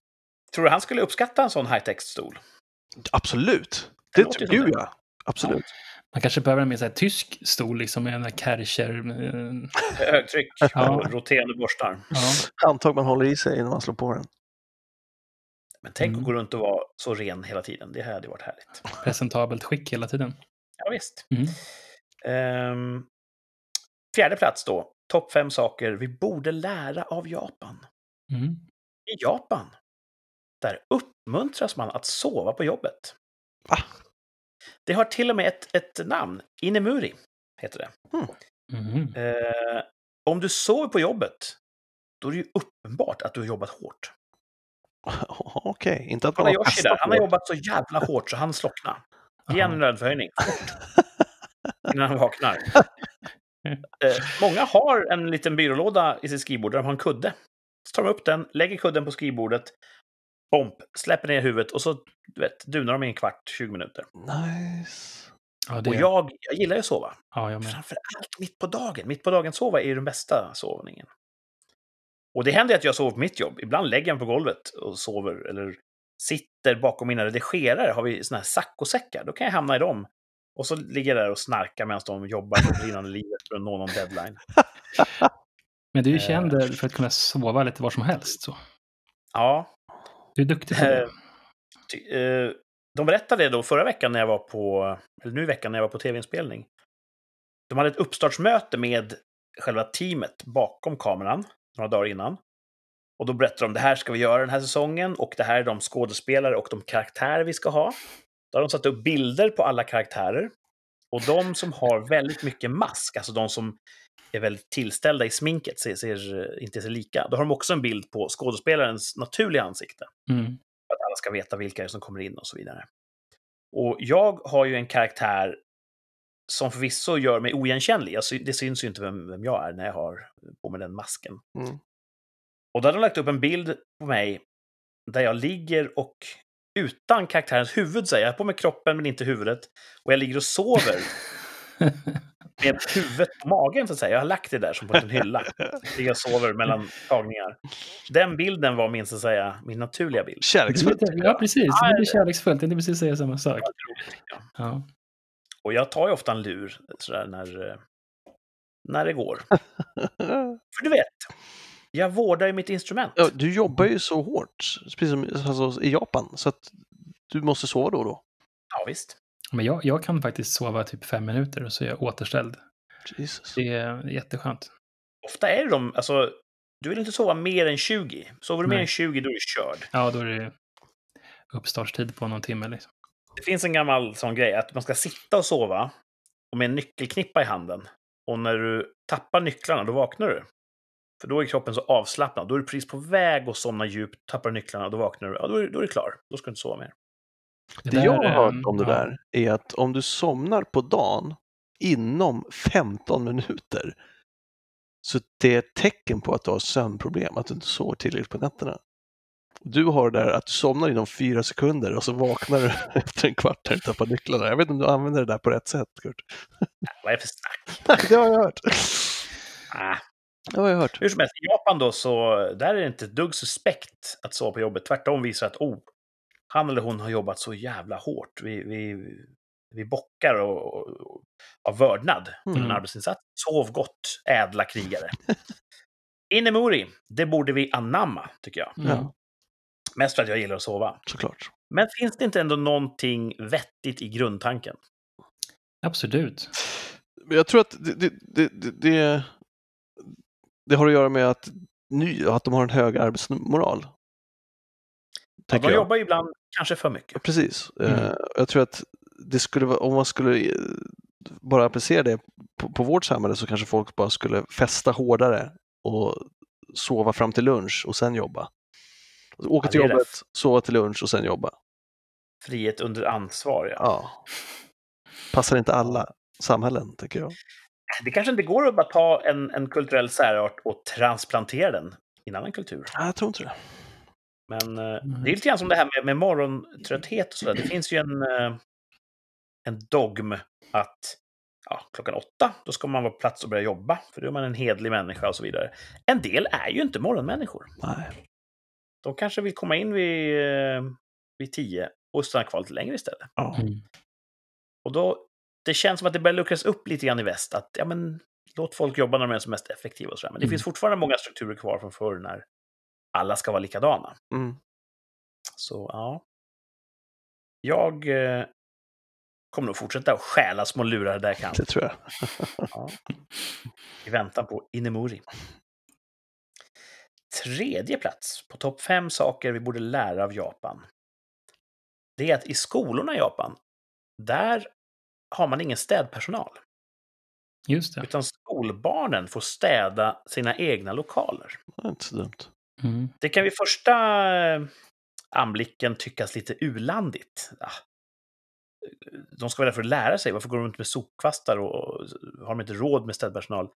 Tror du han skulle uppskatta en sån high-text-stol? Absolut! Det Det tror jag. det. Ja. Absolut. Man kanske behöver en mer så här, tysk stol, liksom, med en Kärcher. eh, Högtryck Ja. och roterande borstar. Ja. Handtag man håller i sig innan man slår på den. Men tänk Mm. att gå runt och vara så ren hela tiden. Det hade varit härligt. presentabelt skick hela tiden. Ja, visst. Mm. Ehm, fjärde plats då. Topp fem saker vi borde lära av Japan. Mm. I Japan, där uppmuntras man att sova på jobbet. Va? Det har till och med ett, ett namn. Inemuri heter det. Mm. Eh, om du sover på jobbet, då är det ju uppenbart att du har jobbat hårt. Okej, inte att man har där, han har jobbat så jävla hårt så han slocknar. Ge en löneförhöjning. Innan han vaknar. Eh, många har en liten byrålåda i sitt skrivbord där de har en kudde. Så tar de upp den, lägger kudden på skrivbordet, bomp, släpper ner huvudet och så du vet, dunar de i en kvart, 20 minuter. Nice. Ja, det, Och jag, jag gillar ju att sova. ja, jag med. Framför allt mitt på dagen. Mitt på dagen sova är ju den bästa sovningen. Och det händer att jag sover på mitt jobb. Ibland lägger jag mig på golvet och sover eller sitter bakom mina redigerare. Har vi såna här saccosäckar, då kan jag hamna i dem. Och så ligger jag där och snarkar medan de jobbar på brinnande livet för att nå någon deadline. Men du är ju Eh. känd för att kunna sova lite var som helst. Så. Ja, du är duktig på det. Eh, eh, de berättade det då förra veckan när jag var på, eller nu i veckan när jag var på tv-inspelning. De hade ett uppstartsmöte med själva teamet bakom kameran några dagar innan. Och då berättade de det här ska vi göra den här säsongen och det här är de skådespelare och de karaktärer vi ska ha. Då har de satt upp bilder på alla karaktärer. Och de som har väldigt mycket mask, alltså de som är väldigt tillställda i sminket, ser, ser inte ser lika. Då har de också en bild på skådespelarens naturliga ansikte Mm. för att alla ska veta vilka som kommer in och så vidare. Och jag har ju en karaktär som förvisso gör mig oigenkännlig. Sy- det syns ju inte vem, vem jag är när jag har på mig den masken. Mm. Och då hade de lagt upp en bild på mig där jag ligger och utan karaktärens huvud, säger jag. Jag har på mig kroppen men inte huvudet. Och jag ligger och sover med huvudet på magen, så att säga. Jag har lagt det där som på en hylla. Och sover mellan tagningar. Den bilden var min, så att säga, min naturliga bild. Kärleksfullt. ja, precis. Det är kärleksfullt. Jag tänkte precis säga samma sak. Ja. Ja. Och jag tar ju ofta en lur sådär när, eh, när det går. För du vet, jag vårdar ju mitt instrument. Ja, du jobbar ju så hårt, precis som alltså, i Japan, så att du måste sova då och då. Ja, visst. Men jag, jag kan faktiskt sova typ fem minuter och så är jag återställd. Jesus. Det är jätteskönt. Ofta är det de, alltså, du vill inte sova mer än 20. Sover du mer Nej. än 20 då är du körd. Ja, då är det uppstartstid på någon timme. Liksom. Det finns en gammal sån grej att man ska sitta och sova och med en nyckelknippa i handen. Och när du tappar nycklarna, då vaknar du. För då är kroppen så avslappnad. Då är du precis på väg att somna djupt, tappar nycklarna, då vaknar du. Ja, då är, då är du klar. Då ska du inte sova mer. Det där, jag har hört om det ja. där är att om du somnar på dagen inom 15 minuter så det är ett tecken på att du har sömnproblem, att du inte sover tillräckligt på nätterna. Du har det där att du somnar inom fyra sekunder och så vaknar du efter en kvart när du tappar nycklarna. Jag vet inte om du använder det där på rätt sätt, Kurt. Vad är det för snack? Det har jag hört. Ah. Det har jag hört. Hur som helst, i Japan då, så där är det inte ett dugg suspekt att sova på jobbet. Tvärtom visar att oh, han eller hon har jobbat så jävla hårt. Vi, vi, vi bockar och, och, av vördnad för en Mm. arbetsinsats. Sov gott, ädla krigare. Inemuri, det borde vi anamma, tycker jag. Mm. Ja. Mest för att jag gillar att sova. Såklart. Men finns det inte ändå någonting vettigt i grundtanken? Absolut. Men jag tror att det, det, det, det, har att göra med att, ny, att de har en hög arbetsmoral. Ja, de jag. jobbar ju ibland kanske för mycket. Precis. Mm. Eh, Jag tror att det skulle vara, om man skulle eh, bara applicera det på, på vårt samhälle så kanske folk bara skulle festa hårdare och sova fram till lunch och sen jobba. Åka Ja, till det jobbet, rätt. sova till lunch och sen jobba. Frihet under ansvar, ja. Ja. Passar inte alla samhällen, tänker jag. Det kanske inte går att bara ta en, en kulturell särart och transplantera den i en annan kultur. Nej, jag tror inte det. Men eh, Mm. det är lite grann som det här med, med morgontrötthet och sådär. Det finns ju en, eh, en dogm att ja, klockan åtta, då ska man vara på plats och börja jobba, för då är man en hedlig människa och så vidare. En del är ju inte morgonmänniskor. Nej. De kanske vill komma in vid, eh, vid tio och stanna kvar lite längre istället. Ja. Mm. Och då, det känns som att det börjar luckras upp lite grann i väst. Att ja, men, låt folk jobba när de är som mest effektiva. Och så där. Men det Mm. finns fortfarande många strukturer kvar från förr när alla ska vara likadana. Mm. Så ja. Jag eh, kommer nog fortsätta att stjäla små lurar där jag kan. Det tror jag. Ja. I väntan på Inemuri. Tredje plats på topp fem saker vi borde lära av Japan. Det är att i skolorna i Japan, där har man ingen städpersonal. Just det. Utan skolbarnen får städa sina egna lokaler. Det är inte så dumt. Mm. Det kan vid första eh, anblicken tyckas lite ulandigt. Ah. De ska vara där för att lära sig. Varför går de runt med sopkvastar och har de inte råd med städpersonal?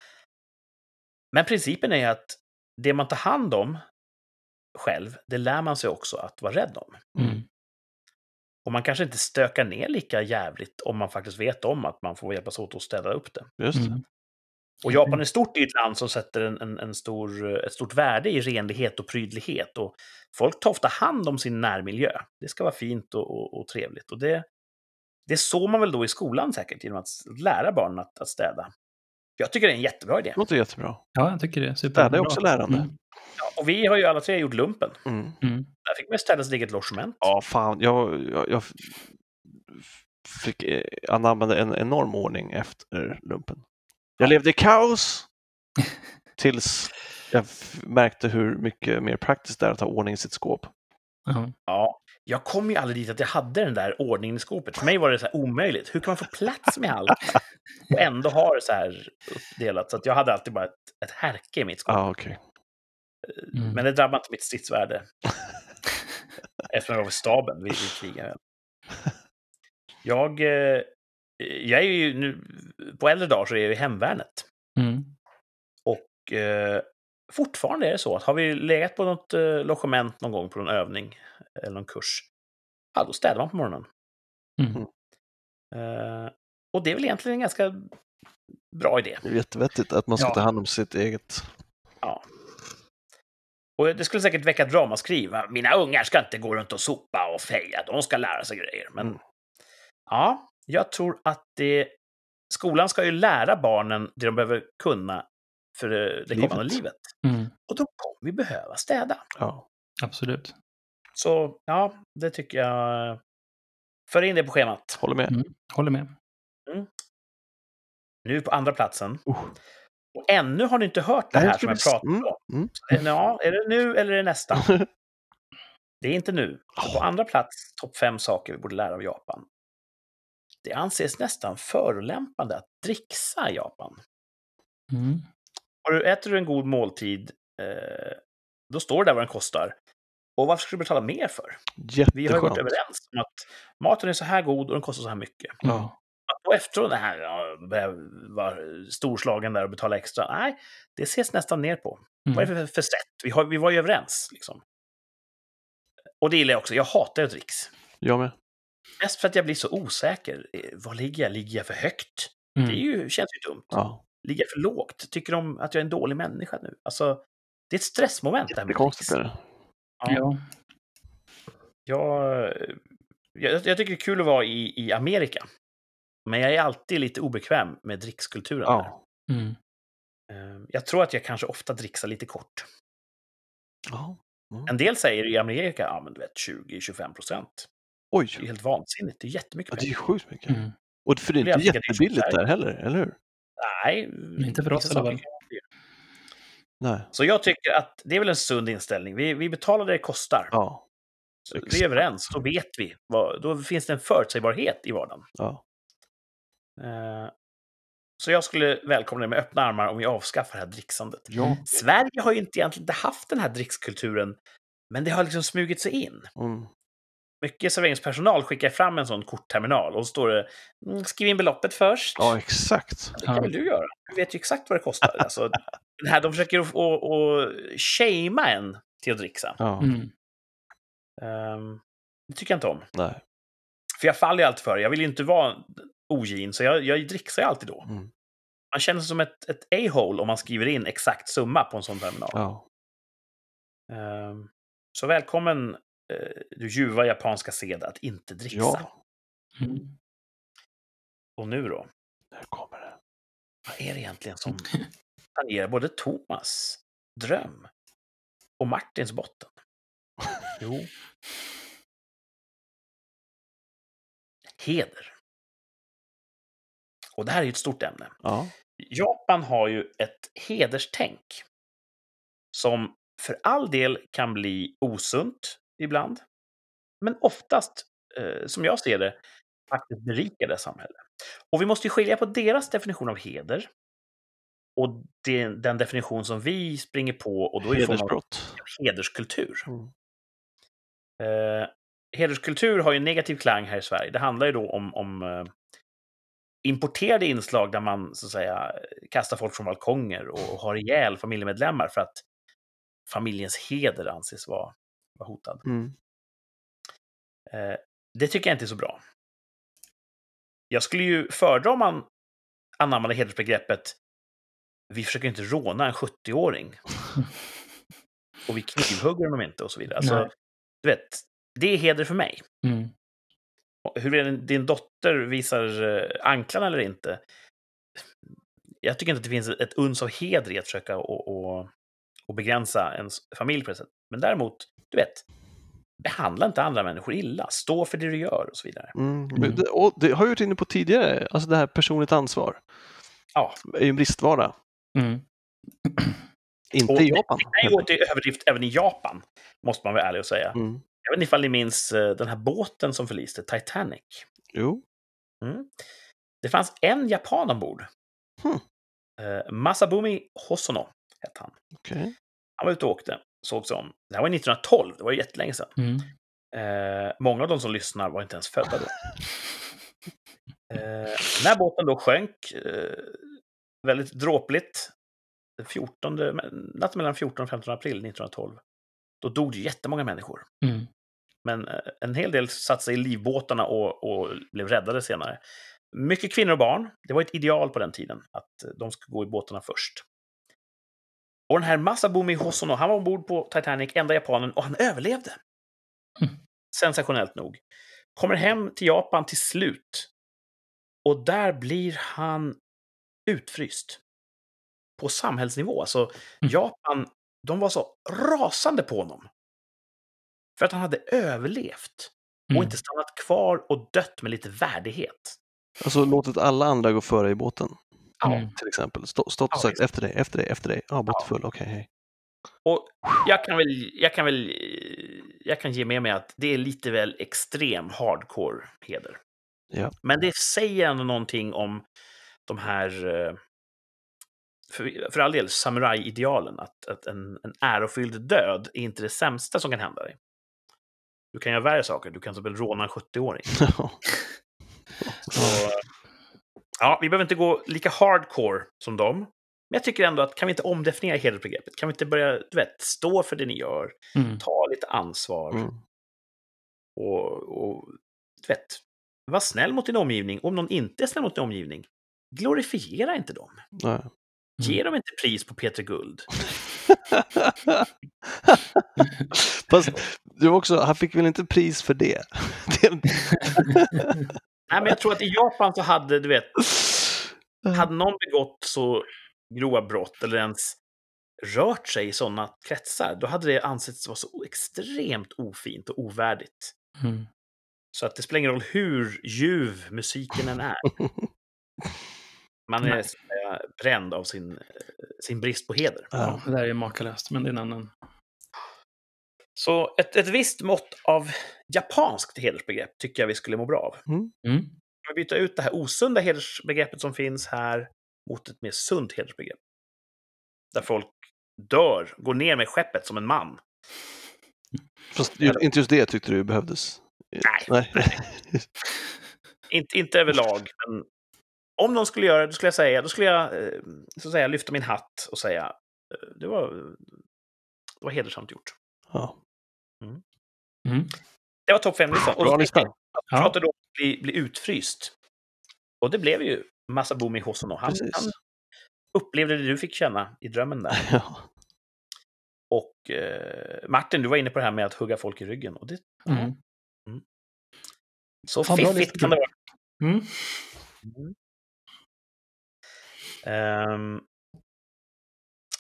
Men principen är att det man tar hand om själv, det lär man sig också att vara rädd om. Mm. Och man kanske inte stökar ner lika jävligt om man faktiskt vet om att man får hjälpas åt att städa upp det. Just det. Mm. Och Japan är stort i ett land som sätter en, en, en stor, ett stort värde i renlighet och prydlighet. Och folk tar ofta hand om sin närmiljö. Det ska vara fint och, och, och trevligt. Och det, det såg man väl då i skolan säkert, genom att lära barnen att, att städa. Jag tycker det är en jättebra idé. Det låter jättebra. Ja, jag tycker det. Städa är Superbra. också lärande. Mm. Ja, och vi har ju alla tre gjort lumpen. Mm. Mm. Där fick man städa sitt eget logement. Ja, fan. Jag, jag, jag fick eh, anamma en enorm ordning efter lumpen. Jag levde i kaos tills jag märkte hur mycket mer praktiskt det är att ha ordning i sitt skåp. Ja. Ja, jag kom ju aldrig dit att jag hade den där ordningen i skåpet. För mig var det så här omöjligt. Hur kan man få plats med allt och ändå ha det så här uppdelat? Så att jag hade alltid bara ett, ett härke i mitt skåp. Ja, okej. Mm. Men det drabbade inte mitt stridsvärde. Eftersom jag var vid staben vid, vid kriget. Jag, eh, jag är ju nu, på äldre dagar så är jag i hemvärnet. Mm. Och eh, fortfarande är det så att har vi legat på något eh, logement någon gång på någon övning eller någon kurs, ja då städar man på morgonen. Mm. Eh, och det är väl egentligen en ganska bra idé. Det är jättevettigt att man ska Ja. ta hand om sitt eget. Ja. Och det skulle säkert väcka ett ramaskri. va? Mina ungar ska inte gå runt och sopa och feja, de ska lära sig grejer. Men Mm. ja, jag tror att det, skolan ska ju lära barnen det de behöver kunna för det, kommande Livet. livet. Mm. Och då kommer vi behöva städa. Ja. Absolut. Så ja, det tycker jag. För in det på schemat. Håller med. Mm. Håller med. Nu på andra platsen. Uh. Och ännu har ni inte hört det här som jag mm, om. mm. Ja, är det nu eller är det nästa? Det är inte nu. På andra plats, topp fem saker vi borde lära av Japan. Det anses nästan förolämpande att dricksa i Japan. Mm. Du, äter du en god måltid, eh, då står det där vad den kostar. Och varför ska du betala mer för? Vi har ju varit Jätteskönt. överens om att maten är så här god och den kostar så här mycket. Ja. Att då efteråt det här var storslagen där och betala extra, nej, det ses nästan ner på. Vad är Mm. det för, för sätt? Vi, har, vi var ju överens. Liksom. Och det gillar jag också. Jag hatar ju dricks. Jag med. Mest för att jag blir så osäker. Eh, Var ligger jag? Ligger jag för högt? Det är Mm. ju, känns ju dumt. Ja. Ligger jag för lågt? Tycker de att jag är en dålig människa nu? Alltså, det är ett stressmoment det är konstigt. det. Ja. Jag, jag, jag tycker det är kul att vara i, i Amerika. Men jag är alltid lite obekväm med drickskulturen där. Ja. Mm. Eh, Jag tror att jag kanske ofta dricksar lite kort. ja. En del säger i Amerika, ja men du vet 20-25 procent. Oj, Det är helt vansinnigt. Det är jättemycket ja, det är ju pengar. sjukt mycket. Mm. Och för det är Det är inte alltså jättebilligt där heller, eller hur? Nej, Inte för oss i alla fall. Nej. Så jag tycker att det är väl en sund inställning. Vi, vi betalar det det kostar. Ja. Så vi är överens, då vet vi. Vad, då finns det en förutsägbarhet i vardagen. Ja. Eh, så jag skulle välkomna det med öppna armar om vi avskaffar det här dricksandet. Ja. Sverige har ju inte egentligen inte haft den här drickskulturen, men det har liksom smugit sig in. Mm. Mycket serveringspersonal skickar fram en sån kortterminal och så står det mm, skriv in beloppet först. ja, exakt. Det kan väl du göra? Du vet ju exakt vad det kostar. Alltså, den här, de försöker att, shamea en till att dricksa. Ja. Mm. Ehm, det tycker jag inte om. Nej. För jag faller ju alltid för det. Jag vill ju inte vara ogin, så jag, jag dricksar ju alltid då. Mm. Man känner sig som ett, ett a-hole om man skriver in exakt summa på en sån terminal. Ja. Ehm, så välkommen, eh, du ljuva japanska sed att inte dricksa. ja, Mm. Och nu då? här kommer det. Vad är det egentligen som tangerar både Thomas dröm och Martins botten? Jo. Heder. Och det här är ju ett stort ämne. Ja. Japan har ju ett hederstänk som för all del kan bli osunt ibland, men oftast, eh, som jag ser det, faktiskt berikar det samhälle. Och vi måste ju skilja på deras definition av heder och den, den definition som vi springer på och då är det Hedersbrott. hederskultur. Mm. Eh, hederskultur har ju en negativ klang här i Sverige. Det handlar ju då om, om eh, importerade inslag där man så att säga kastar folk från balkonger och har ihjäl familjemedlemmar för att familjens heder anses vara, vara hotad. Mm. Eh, det tycker jag inte är så bra. Jag skulle ju föredra om man anammade hedersbegreppet vi försöker inte råna en 70-åring och vi knivhugger honom inte och så vidare. Alltså, du vet, det är heder för mig. Mm. Och Hur är din dotter visar eh, anklarna eller inte? Jag tycker inte att det finns ett uns av heder i att försöka och, och, och begränsa ens familj på det sättet. Men däremot, du vet, behandla inte andra människor illa. Stå för det du gör och så vidare. Mm. Mm. Det- Och det har jag varit inne på tidigare, alltså det här personligt ansvar. Ja. är ju en bristvara. Mm. Inte Och i Japan. Det kan ju överdrift även i Japan, måste man vara ärlig och säga. Mm. Jag vet inte ifall ni minns eh, den här båten som förliste, Titanic. Jo. Mm. Det fanns en japan ombord. Hmm. Masabumi Hosono hette han. Okej. Han var ute och åkte, såg sig om. Det här var 1912, det var jättelänge sedan. Mm. Eh, många av de som lyssnar var inte ens födda då. Eh, när båten då sjönk, eh, väldigt dråpligt, den 14, natten mellan 14 och 15 april 1912, då dog det ju jättemånga människor. Mm. Men eh, en hel del satte sig i livbåtarna och, och blev räddade senare. Mycket kvinnor och barn. Det var ett ideal på den tiden, att eh, de skulle gå i båtarna först. Och den här Masabumi Hosono, han var ombord på Titanic, enda japanen, och han överlevde. Mm. Sensationellt nog. Kommer hem till Japan till slut. Och där blir han utfryst. På samhällsnivå. Alltså, Japan, de var så rasande på honom. För att han hade överlevt. Och Mm. inte stannat kvar och dött med lite värdighet. Alltså låtit alla andra gå före i båten. Mm. Till exempel. Stå, stått och Ja, sagt efter dig, efter dig, efter dig. Ja, båt full, okej, hej. Och jag kan väl, jag kan väl, jag kan ge med mig att det är lite väl extrem hardcore heder. Ja. Men det säger ändå någonting om de här, eh, för, för all del, samurajidealen. Att, att en, en ärofylld död är inte det sämsta som kan hända dig. Du kan göra värre saker. Du kan till exempel råna en 70-åring. Så, ja, vi behöver inte gå lika hardcore som dem. Men jag tycker ändå att kan vi inte omdefiniera hedersbegreppet? Kan vi inte börja, du vet, stå för det ni gör? Mm. Ta lite ansvar Mm. och, och du vet, var snäll mot din omgivning. Om någon inte är snäll mot din omgivning, glorifiera inte dem. Nej. Ge dem inte pris på Peter Guld. Fast var också, han fick väl inte pris för det? Nej, men jag tror att i Japan så hade, du vet, hade någon begått så grova brott eller ens rört sig i sådana kretsar, då hade det ansetts vara så extremt ofint och ovärdigt. Mm. Så att det spelar ingen roll hur ljuv musiken än är. Man är bränd av sin, eh, sin brist på heder. Ja, det där är makalöst, men det är en annan. Så ett, ett visst mått av japanskt hedersbegrepp tycker jag vi skulle må bra av. Mm. Vi byta ut det här osunda hedersbegreppet som finns här mot ett mer sunt hedersbegrepp. Där folk dör, går ner med skeppet som en man. Fast ju- inte just det tyckte du behövdes. Nej. Nej. Inte, inte överlag, men om någon skulle göra det, då skulle jag säga, då skulle jag eh, så att säga, lyfta min hatt och säga eh, det var, det var hedersamt gjort. Ja. Mm. Det var topp fem-listan. Och Bra så lista. jag, Pratar då om att bli, bli utfryst. Och det blev ju Masabumi Hosono. Han, han upplevde det du fick känna i drömmen där. Ja. Och eh, Martin, du var inne på det här med att hugga folk i ryggen. Och det, Mm. så Ja, bra fiffigt kan det vara. Mm. Ehm,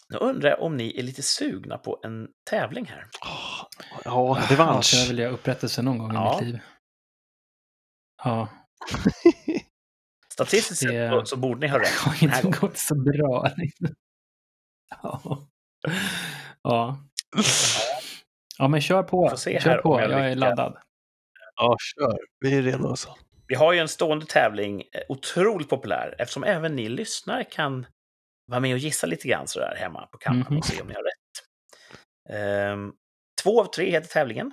nu undrar jag om ni är lite sugna på en tävling här. Åh, Ja, Ja, revansch. jag vill göra upprättelse någon gång Ja. i mitt liv. Ja, Statistiskt Det- sett så, så borde ni ha det rätt. har Den här inte gången. gått så bra. Ja. Ja. Ja, men kör på. Får se Kör här på. om jag Jag, är laddad. Ja, kör. Vi är redo alltså. Vi har ju en stående tävling, eh, otroligt populär, eftersom även ni lyssnare kan vara med och gissa lite grann sådär hemma på kammaren Mhm. och se om ni har rätt. Ehm, två av tre heter tävlingen.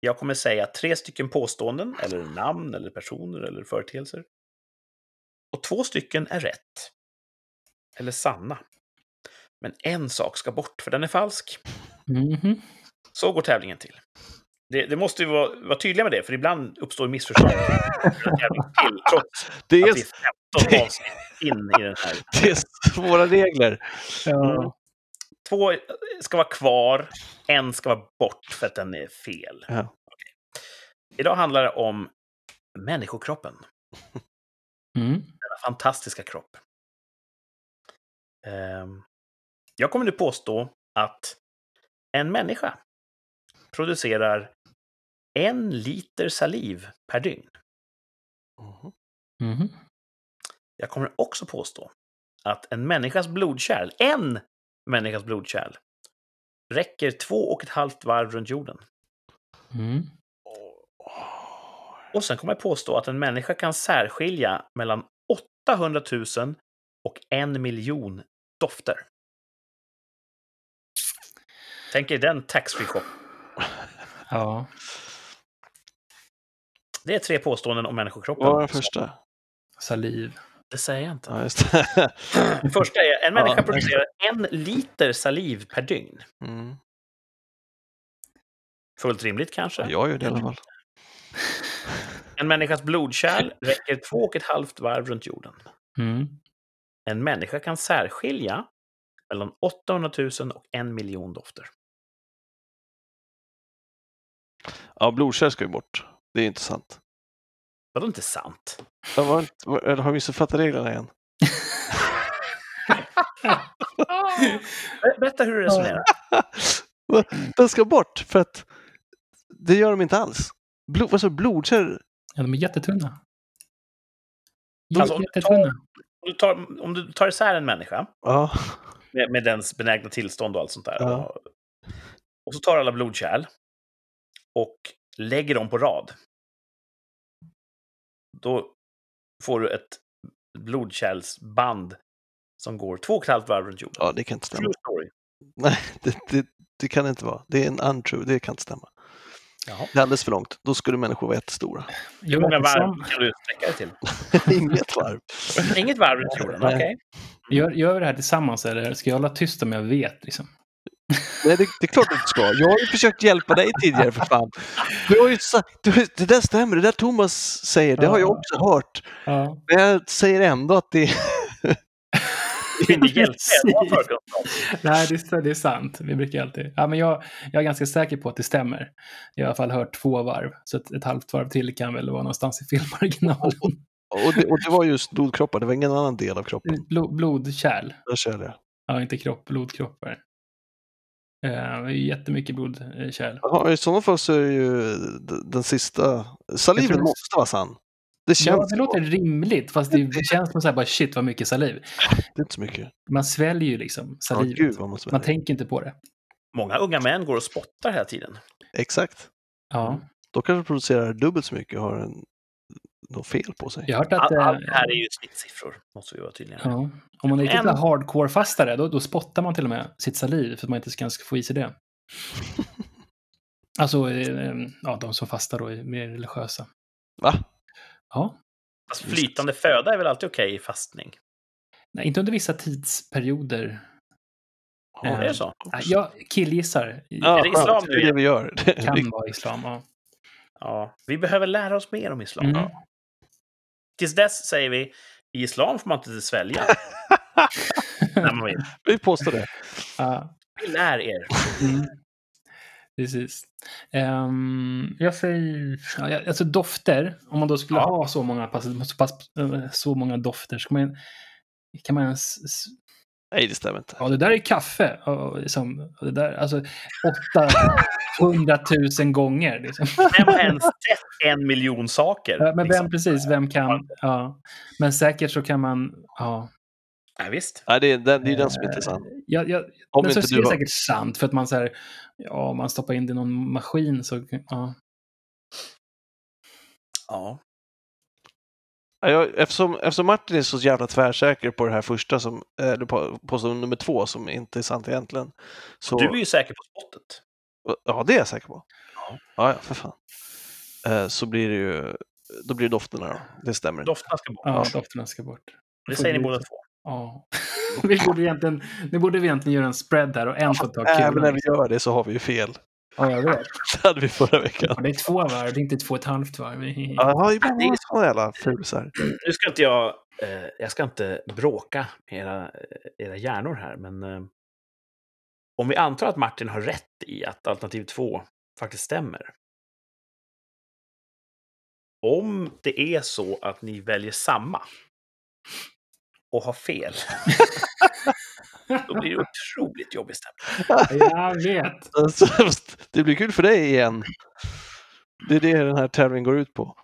Jag kommer säga tre stycken påståenden, eller namn, eller personer, eller företeelser. Och två stycken är rätt. Eller sanna. Men en sak ska bort, för den är falsk. Mhm. Så går tävlingen till. Det, det måste ju vara, vara tydliga med det, för ibland uppstår missförstånd. Tävling till, trots Det att är, vi är 15 avsnitt in i den här. det är svåra regler. Ja. Två ska vara kvar, en ska vara bort för att den är fel. Ja. Idag handlar det om människokroppen. Mm. Denna fantastiska kropp. Ehm, Jag kommer nu påstå att en människa producerar en liter saliv per dygn. Mhm. Jag kommer också påstå att en människas blodkärl, en människas blodkärl, räcker två och ett halvt varv runt jorden. Mm. Och sen kommer jag påstå att en människa kan särskilja mellan 800 000 och en miljon dofter. Tänk er den taxfree shop. Ja. Det är tre påståenden om människokroppen. Vad var den första? Saliv. Det säger jag inte. Ja, just det. Det första är en människa Ja. producerar en liter saliv per dygn. Mm. Fullt rimligt kanske. Ja, jag gör det i alla fall. En människas blodkärl räcker två och ett halvt varv runt jorden. Mm. En människa kan särskilja mellan 800 000 och en miljon dofter. Ja, blodkärl ska ju bort. Det är inte sant. Vadå inte sant? Jag var, inte- var, eller har jag missuppfattat reglerna igen? Ber- Berätta hur du resonerar. Den ska bort för att det gör de inte alls. Blod, du? blodkärl? Ja, de är jättetunna. Alltså, om du jättetunna. Om du tar, om du tar isär en människa Ja. med, med dens benägna tillstånd och allt sånt där. Ja. Och, och så tar alla blodkärl och lägger dem på rad. Då får du ett blodkärlsband som går två och ett halvt varv runt jorden. ja, det kan inte stämma. True story. Nej, det, det, det kan inte vara. Det är en untrue, det kan inte stämma. Jaha. Det är alldeles för långt. Då skulle människor vara jättestora. Hur många varv kan du sträcka dig till? Inget varv. Inget varv runt jorden, okej. Gör, gör vi det här tillsammans eller ska jag hålla tyst om jag vet? Liksom? Nej, det, det är klart du inte ska. Jag har ju försökt hjälpa dig tidigare för fan. Du har ju sagt, du, det där stämmer, det där Thomas säger, det har jag också hört. Ja. Men jag säger ändå att det. Nej, det, är- det är sant. Vi brukar alltid... Ja, men jag, jag är ganska säker på att det stämmer. Jag har i alla fall hört två varv, så ett, ett halvt varv till kan väl vara någonstans i filmoriginalen. och, det, och det var just blodkroppar, det var ingen annan del av kroppen. Blod, blodkärl. Kör jag. Ja, inte kropp, blodkroppar. Eh, det är ju jättemycket blodkärl. Jaha, I sådana fall så är ju d- den sista... Saliven det- måste vara sann. Det känns Ja, det låter rimligt, fast det, det känns som så här bara shit vad mycket saliv. det är inte så mycket. Man sväljer ju liksom Ja, salivet. gud vad man Man tänker inte på det. Många unga män går och spottar hela tiden. Exakt. Ja. Då kanske producerar dubbelt så mycket och har en, något fel på sig. Jag har hört att... Allt, eh, allt det här är ju snittsiffror, måste vi vara tydliga. Ja. Om man är riktigt En- hardcore-fastare, då, då spottar man till och med sitt saliv för att man inte ska få i sig det. Alltså, eh, ja, de som fastar då är mer religiösa. Va? Ja. Fast flytande föda är väl alltid okej i fastning? Nej, inte under vissa tidsperioder. Ja, Eh, Är det så? Jag killgissar. Ja, Är det islam det vi gör. Det kan vara islam, ja. Ja, vi behöver lära oss mer om islam. Mm. tills dess säger vi, i islam får man inte svälja. när man vill. Vi påstår det. Ja. Vi lär er. Mm. Precis. Ehm, jag säger, ja, alltså dofter, om man då skulle Ja. ha så många, pass, så, pass, eh, så många dofter, ska man, kan man ens, Nej, det stämmer inte. ja det där är kaffe, och, liksom, och det där, alltså 800 000 gånger. Liksom. Vem har ens sett en miljon saker? Ja, men liksom? vem, precis, vem kan, ja. Men säkert så kan man, ja. Ja, visst. Nej, det är, den, det är den som inte är sann. Jag, jag, Om men så inte är det du har... säkert sant, för att man så här, ja, om man stoppar in det i någon maskin så, ja. Ja. Ja, jag, eftersom, eftersom Martin är så jävla tvärsäker på det här första, som, eller på påstående nummer två, som inte är sant egentligen. Så, Du är ju säker på spottet. Ja, det är jag säker på. Ja. Ja, för fan. Eh, så blir det ju, då blir det dofterna då. Det stämmer. Dofterna ska bort. Ja, dofterna ska bort. Det säger ni båda två. Ja. vi borde egentligen, nu borde vi egentligen göra en spread där och en får ta Även kulan. när vi gör det så har vi ju fel. Ja, jag vet. Det hade vi förra veckan. Ja, det är två varv, det är inte två och ett halvt varv. Ja, ibland är det sådana jävla fusar. Nu ska inte jag, eh, jag ska inte bråka med era, eh, era hjärnor här, men eh, om vi antar att Martin har rätt i att alternativ två faktiskt stämmer. Om det är så att ni väljer samma och har fel, då blir det otroligt jobbig stämning. Jag vet. Alltså, det blir kul för dig igen. Det är det den här tävlingen går ut på.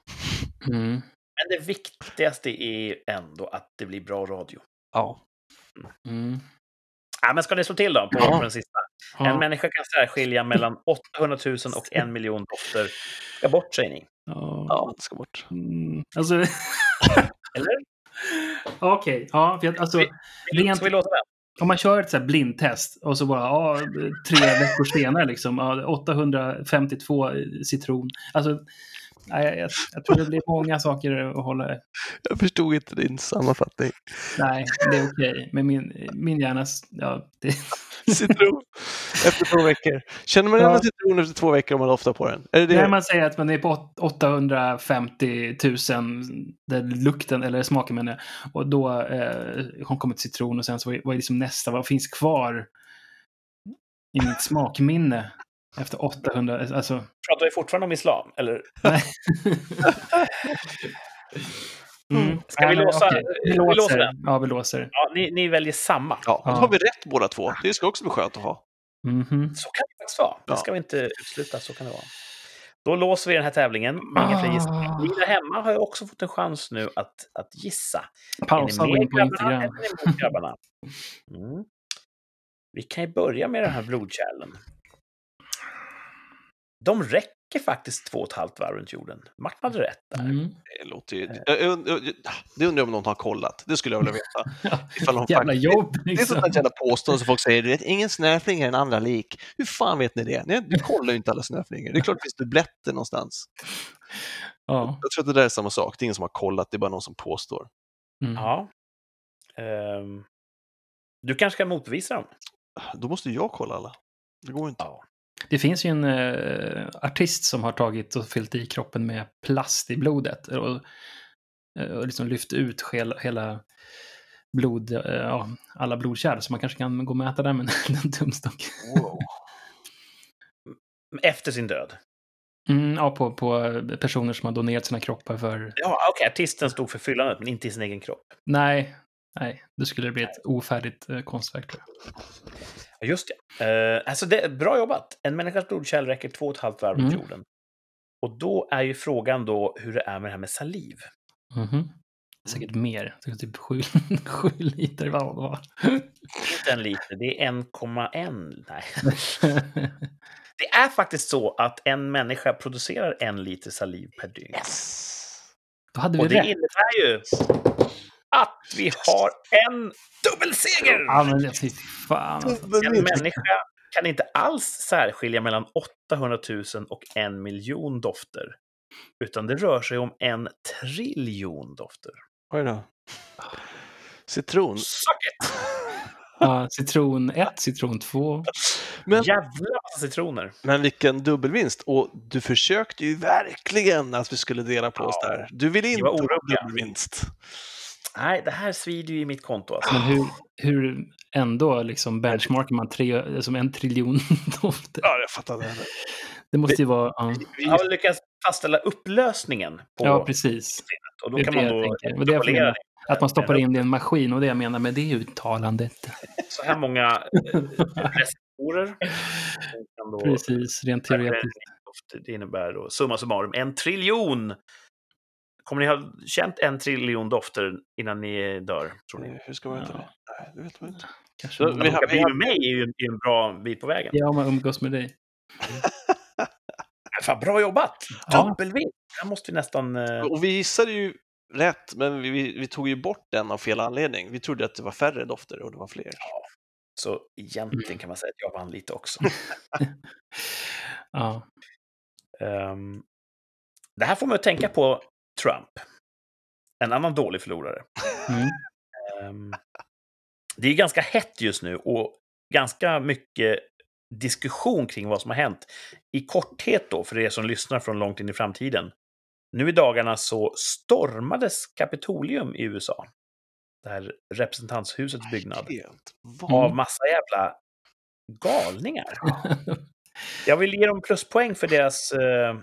Mm. Men det viktigaste är ändå att det blir bra radio. Ja. Mm. Ja, men ska ni slå till då på, Ja. den sista? En Ja. människa kan särskilja mellan 800 000 och en miljon dofter. Ska bort, säger ni. Ja. Ja, det ska bort. Mm. Alltså, Eller? okej. Ja, för att, alltså, rent, Ska vi låta den? Om man kör ett så här blindtest och så bara, ja, tre veckor senare liksom, ja, 852 citron. Alltså, nej, jag, jag tror det blir många saker att hålla Jag förstod inte din sammanfattning. Nej, det är okej. Men min, min hjärna, ja, det, Citron. Efter två veckor. Känner man igen Ja. citron efter två veckor om man doftar på den? Är det? När man säger att man är på åt- 850 000, där lukten, eller smaken menar jag, och då eh, kommit citron och sen så vad är, vad är liksom nästa, vad finns kvar i mitt smakminne efter 800, alltså, Pratar vi fortfarande om islam? Eller? nej. Mm. Ska vi Nej, låsa- okej. vi Vi låser låser. den? Ja, vi låser. Ja, ni, ni väljer samma. Ja, då har vi rätt båda två. Det ska också bli skönt att ha. Mhm. Så kan det faktiskt vara. Det ska vi inte utesluta. Så kan det vara. Då låser vi den här tävlingen med inga fler gissningar. Ah. Ni där hemma har ju också fått en chans nu att, att gissa. Pausa och gå in på Instagram. Mm. Vi kan ju börja med den här blodkärlen. De räcker faktiskt två och ett halvt varv runt jorden. Martin hade rätt där. Mm. Det, låter ju... jag, jag, jag, det undrar jag om någon har kollat. Det skulle jag vilja veta. Ifall de Jävla faktiskt- jobb Det är liksom. sånt där jävla påstående som folk säger, du vet, ingen snöflinga är en andra lik. Hur fan vet ni det? Du kollar ju inte alla snöflingor. Det är klart det finns dubbletter någonstans. Ja. Jag tror att det där är samma sak. Det är ingen som har kollat, det är bara någon som påstår. Mm. Ja. Ehm, du kanske kan motbevisa dem? Då måste jag kolla alla. Det går inte. Ja. Det finns ju en eh, artist som har tagit och fyllt i kroppen med plast i blodet och, eh, och liksom lyft ut hela, hela blod, eh, alla blodkärl. Så man kanske kan gå och mäta där med en, tumstock. Wow. Efter sin död? Mm, ja, på, på personer som har donerat sina kroppar för... Ja, okej. Artisten stod för fyllandet, men inte i sin egen kropp. Nej, nej, då skulle det bli ett ofärdigt eh, konstverk. Just det. Eh, alltså det. Bra jobbat! En människas blodkärl räcker två och ett halvt varv runt Mm. jorden. Och då är ju frågan då hur det är med det här med saliv. Mhm. Säkert mer, säkert typ sju, sju liter. Vad vad? Inte en liter, det är 1,1. Nej. Det är faktiskt så att en människa producerar en liter saliv per dygn. Då hade vi Och det rätt. innebär ju att vi har en dubbelseger! Ja, men fy fan. Alltså. En människa kan inte alls särskilja mellan 800 000 och en miljon dofter. Utan det rör sig om en triljon dofter. Oj då. Citron. Suck it! Ja, citron 1, citron 2. Men, Jävla massa citroner. men vilken dubbelvinst! Och du försökte ju verkligen att vi skulle dela på oss Ja. där. Du ville inte ha dubbelvinst. Nej, det här svider ju i mitt konto. Alltså. Men hur, hur ändå liksom benchmarkar man tre, som en triljon dofter? Ja, jag fattar det. Det måste ju vara... Ja, Vi, har lyckats fastställa upplösningen på ja precis. och då Det är kan det man jag då det jag menar. Att man stoppar in det i en maskin och det jag menar med det uttalandet. så här många eh, receptorer. Precis, rent teoretiskt. Det innebär då summa summarum en triljon. Kommer ni ha känt en triljon dofter innan ni dör? Tror ni? hur ska man veta Ja. det? Nej, det vet man inte. Kanske vi har- bli med mig är ju en, en bra bit på vägen. Ja, om man umgås med dig. Fan, bra jobbat! Ja. Dubbelvinst! Här måste vi nästan... eh, Och vi gissade ju rätt, men vi, vi, vi tog ju bort den av fel anledning. Vi trodde att det var färre dofter och det var fler. Så egentligen kan man säga att jag vann lite också. Ja. Ehm, det här får man att tänka på Trump. En annan dålig förlorare. Mm. Ehm, det är ganska hett just nu och ganska mycket diskussion kring vad som har hänt. I korthet då, för er som lyssnar från långt in i framtiden. Nu i dagarna så stormades Kapitolium i USA. Det här representanthusets byggnad. Av massa jävla galningar. Jag vill ge dem pluspoäng för deras, eh,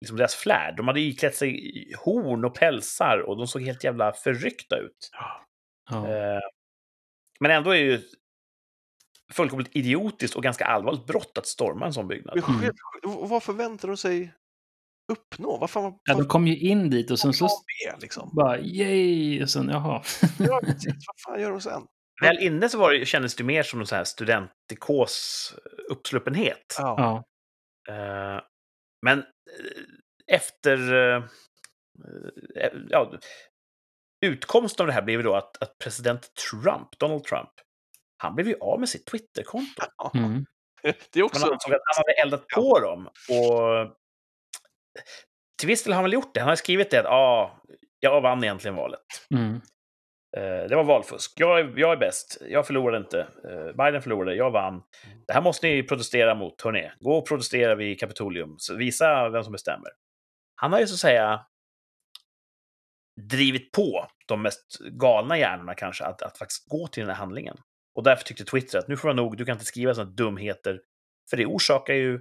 liksom deras flärd. De hade iklätt sig i horn och pälsar och de såg helt jävla förryckta ut. Ja. Eh, men ändå är det ju fullkomligt idiotiskt och ganska allvarligt brott att storma en sån byggnad. Mm. Vad förväntar de sig uppnå? Vad fan vad, ja, de kom ju in dit och sen så vad är liksom? bara yay, och sen jaha. Ja, precis. Vad fan gör de sen? Väl inne så var det, kändes det mer som en sån här studentikos uppsluppenhet. Ja. Ja. Men eh, efter... eh, eh, ja, utkomsten av det här blev ju då att, att president Trump, Donald Trump, han blev ju av med sitt Twitterkonto. Mm. Det är också... Man ansåg att han hade eldat på dem. Och till viss del har han väl gjort det. Han har skrivit det att ah, jag vann egentligen valet. Mm. Eh, det var valfusk. Jag är, jag är bäst. Jag förlorade inte. Eh, Biden förlorade. Jag vann. Det här måste ni protestera mot, hörni. Gå och protestera vid Kapitolium. Så visa vem som bestämmer. Han har ju så att säga drivit på de mest galna hjärnorna kanske att, att faktiskt gå till den här handlingen. Och därför tyckte Twitter att nu får det nog, du kan inte skriva sådana dumheter, för det orsakar ju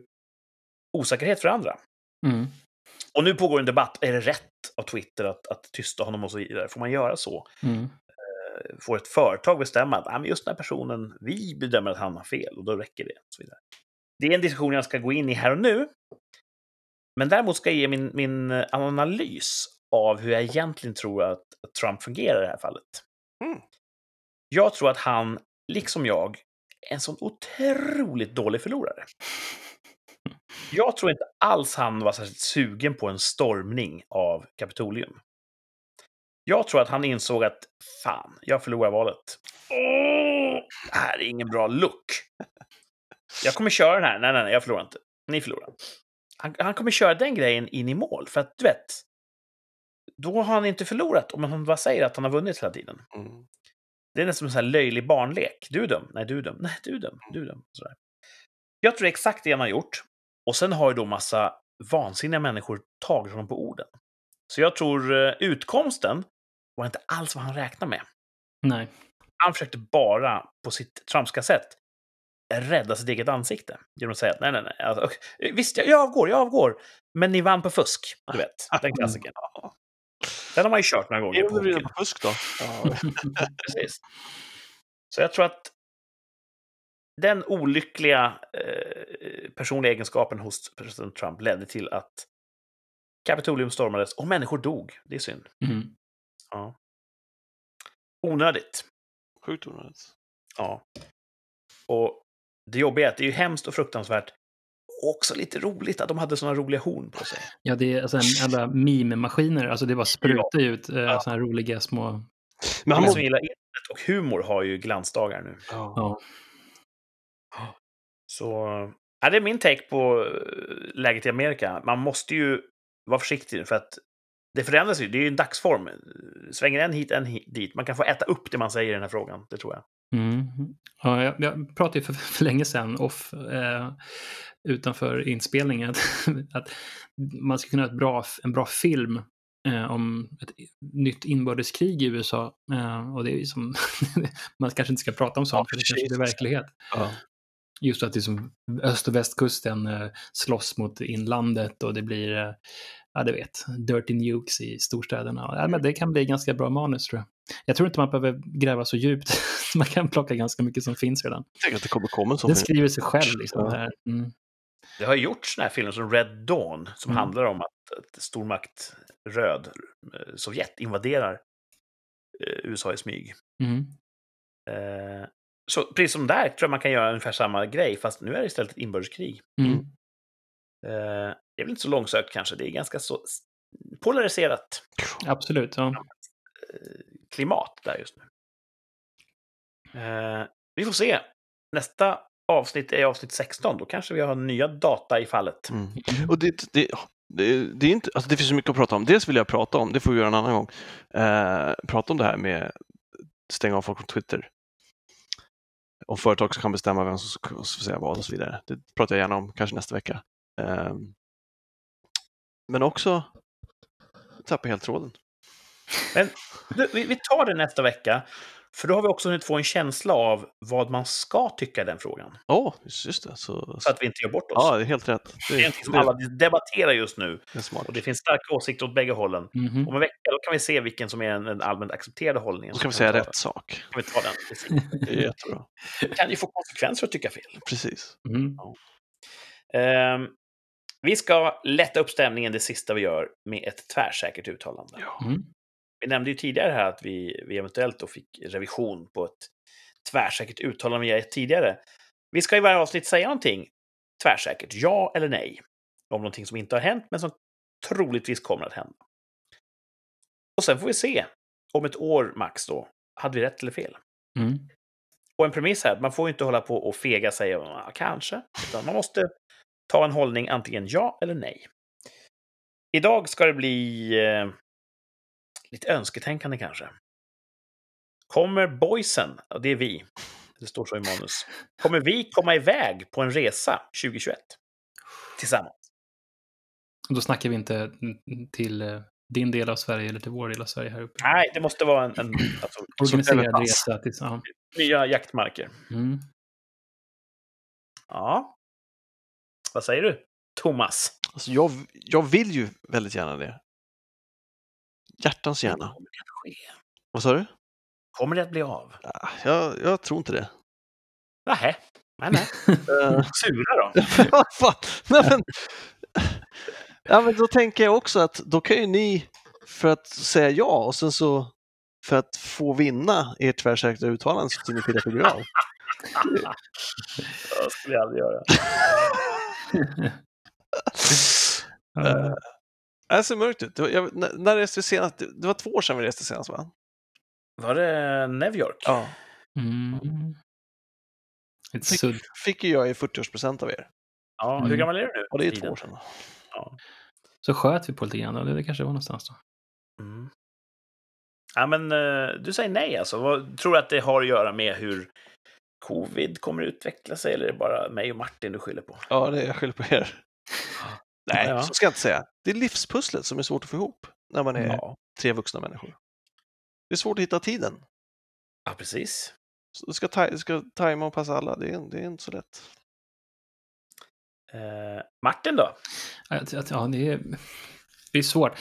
osäkerhet för andra. Mm. Och nu pågår en debatt, är det rätt av Twitter att, att tysta honom och så vidare? Får man göra så? Mm. Får ett företag bestämma att ah, men just den här personen, vi bedömer att han har fel och då räcker det. Och så vidare. Det är en diskussion jag ska gå in i här och nu. Men däremot ska jag ge min, min analys av hur jag egentligen tror att, att Trump fungerar i det här fallet. Mm. Jag tror att han, liksom jag, är en sån otroligt dålig förlorare. Jag tror inte alls han var särskilt sugen på en stormning av Kapitolium. Jag tror att han insåg att fan, jag förlorar valet. Åh, det här är ingen bra look. Jag kommer köra den här. Nej, nej, nej, jag förlorar inte. Ni förlorar. Han, han kommer köra den grejen in i mål, för att du vet, då har han inte förlorat om han bara säger att han har vunnit hela tiden. Mm. Det är nästan som en löjlig barnlek. Du är dum. Nej, du är dum. Nej, du är dum. Du är dum. Sådär. Jag tror exakt det han har gjort. Och sen har ju då massa vansinniga människor tagit honom på orden. Så jag tror eh, utkomsten var inte alls vad han räknade med. Nej. Han försökte bara, på sitt Trumpska sätt, rädda sitt eget ansikte. Genom att säga att nej, nej, nej. Alltså, visst, jag, jag avgår, jag avgår. Men ni vann på fusk. Du vet, den klassikern. Den har man ju kört några gånger. På på fusk då? Ja. Precis. Så jag tror att den olyckliga eh, personliga egenskapen hos president Trump ledde till att Kapitolium stormades och människor dog. Det är synd. Mm. Ja. Onödigt. Sjukt onödigt. Ja. Och det jobbiga är att det är ju hemskt och fruktansvärt. Och också lite roligt att de hade såna roliga horn på sig. Ja, det är alltså en jävla meme-maskiner. Alltså det bara sprutar ju ut eh, Ja. såna här roliga små... Men han som måste... gillar internet och humor har ju glansdagar nu. Ja. Ja. Så ja, det är min take på eh, läget i Amerika. Man måste ju vara försiktig för att det förändras ju. Det är ju en dagsform. Svänger en hit, en hit, dit. Man kan få äta upp det man säger i den här frågan. Det tror jag. Mm. Ja, jag, jag pratade ju för, för länge sedan off, eh, utanför inspelningen att, att man ska kunna ha ett bra, en bra film eh, om ett nytt inbördeskrig i USA. Eh, och det är som, man kanske inte ska prata om sånt, Ja, för det kanske är precis. verklighet. Ja. Just att liksom öst och västkusten eh, slåss mot inlandet och det blir, eh, ja du vet, dirty nukes i storstäderna. Ja, men det kan bli ganska bra manus tror jag. Jag tror inte man behöver gräva så djupt. man kan plocka ganska mycket som finns redan. Jag tänker att det kommer komma Den film. skriver sig själv. Liksom, Ja. det här. Mm. Det har gjorts såna här filmer som Red Dawn som Mm. handlar om att, att stormakt röd, eh, Sovjet, invaderar eh, USA i smyg. Mm. Eh, så precis som där tror jag man kan göra ungefär samma grej, fast nu är det istället ett inbördeskrig. Mm. Mm. Eh, det är väl inte så långsökt kanske, det är ganska så polariserat Absolut. Ja. eh, klimat där just nu. Eh, vi får se. Nästa avsnitt är avsnitt 16, då kanske vi har nya data i fallet. Mm. Och det, det, det, det, är inte, alltså det finns så mycket att prata om. Dels vill jag prata om, det får vi göra en annan gång, eh, prata om det här med stänga av folk från Twitter. Om företag som kan bestämma vem som ska ska säga vad och så vidare. Det pratar jag gärna om, kanske nästa vecka. Eh, men också, jag tappar helt tråden. Du, vi, tar det nästa vecka, för då har vi också hunnit få en känsla av vad man ska tycka i den frågan. Ja, just just det. Så, Så att vi inte gör bort oss. ja, det är helt rätt. Det, är någonting som det- alla debatterar just nu. det. Och det finns starka åsikter åt bägge hållen. Mhm. Om en vecka då kan vi se vilken som är den, den allmänt accepterade hållningen. Då ska vi säga kan rätt sak. Kan vi ta den? Precis. Det är jättebra. Det kan ju få konsekvenser att tycka fel. Precis. Mm. Ehm, vi ska lätta upp stämningen det sista vi gör med ett tvärsäkert uttalande. Ja. Mm. Vi nämnde ju tidigare här att vi, vi eventuellt då fick revision på ett tvärsäkert uttalande vi gett tidigare. Vi ska i varje avsnitt säga någonting tvärsäkert, ja eller nej, om någonting som inte har hänt men som troligtvis kommer att hända. Och sen får vi se, om ett år max då, hade vi rätt eller fel? Mm. Och en premiss här, man får ju inte hålla på och fega sig, ja, kanske, utan man måste ta en hållning antingen ja eller nej. Idag ska det bli eh, lite önsketänkande kanske. Kommer boysen, och det är vi, det står så i manus, kommer vi komma iväg på en resa 2021? Tillsammans. Och Då snackar vi inte till eh, din del av Sverige eller till vår del av Sverige här uppe. Nej, det måste vara en, en alltså, Organiserad resa. Till, ja. nya jaktmarker. Mm. Ja. Vad säger du, Thomas? Alltså jag, jag vill ju väldigt gärna det. Hjärtans gärna. Kommer det att ske? Vad sa du? Kommer det att bli av? Ah, Jag, jag tror inte det. Nähä. Nej, nej. Eh, Sura då? Nej, men, ja, men då tänker jag också att då kan ju ni, för att säga ja och sen så för att få vinna ert tvärsäkra uttalande så ser ni till att det blir av. Det skulle jag aldrig göra. Eh, Det ser mörkt ut. Jag, när, reste vi senast? Det, var två år sedan vi reste senast va? Var det New York? Ja. Mm. Fick, fick ju jag i 40-årspresent av er. Ja, hur Mm. gammal är du nu? Och det är två år sedan. Ja. Så sköt vi på lite grann. Det kanske var någonstans då. Mm. ja, men eh, du säger nej alltså. Vad, tror du att det har att göra med hur covid kommer att utveckla sig eller är det bara mig och Martin du skyller på? Ja, det, jag skyller på er. Nej, Ja. så ska jag inte säga. Det är livspusslet som är svårt att få ihop när man är Ja, tre vuxna människor. Det är svårt att hitta tiden. ja precis. Så det ska, ta, det ska tajma och passa alla. Det är, det är inte så lätt. Eh, Martin då? Ja, det, är, det är svårt.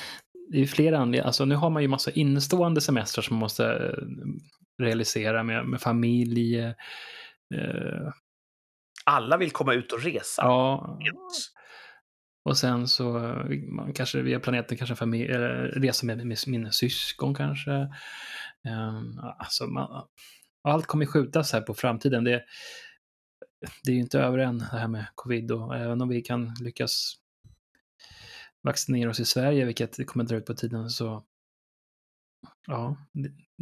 Det är flera anledningar. Alltså, nu har man ju massa innestående semestrar som man måste eh, realisera med, med familj. Eh, Alla vill komma ut och resa. ja, och sen så eh, man kanske via planeten kanske familj, resa med, med mina syskon kanske. Eh, alltså, man, allt kommer skjutas här på framtiden. Det, det är ju inte över än det här med covid och även om vi kan lyckas vaccinera oss i Sverige, vilket kommer dra ut på tiden, så ja,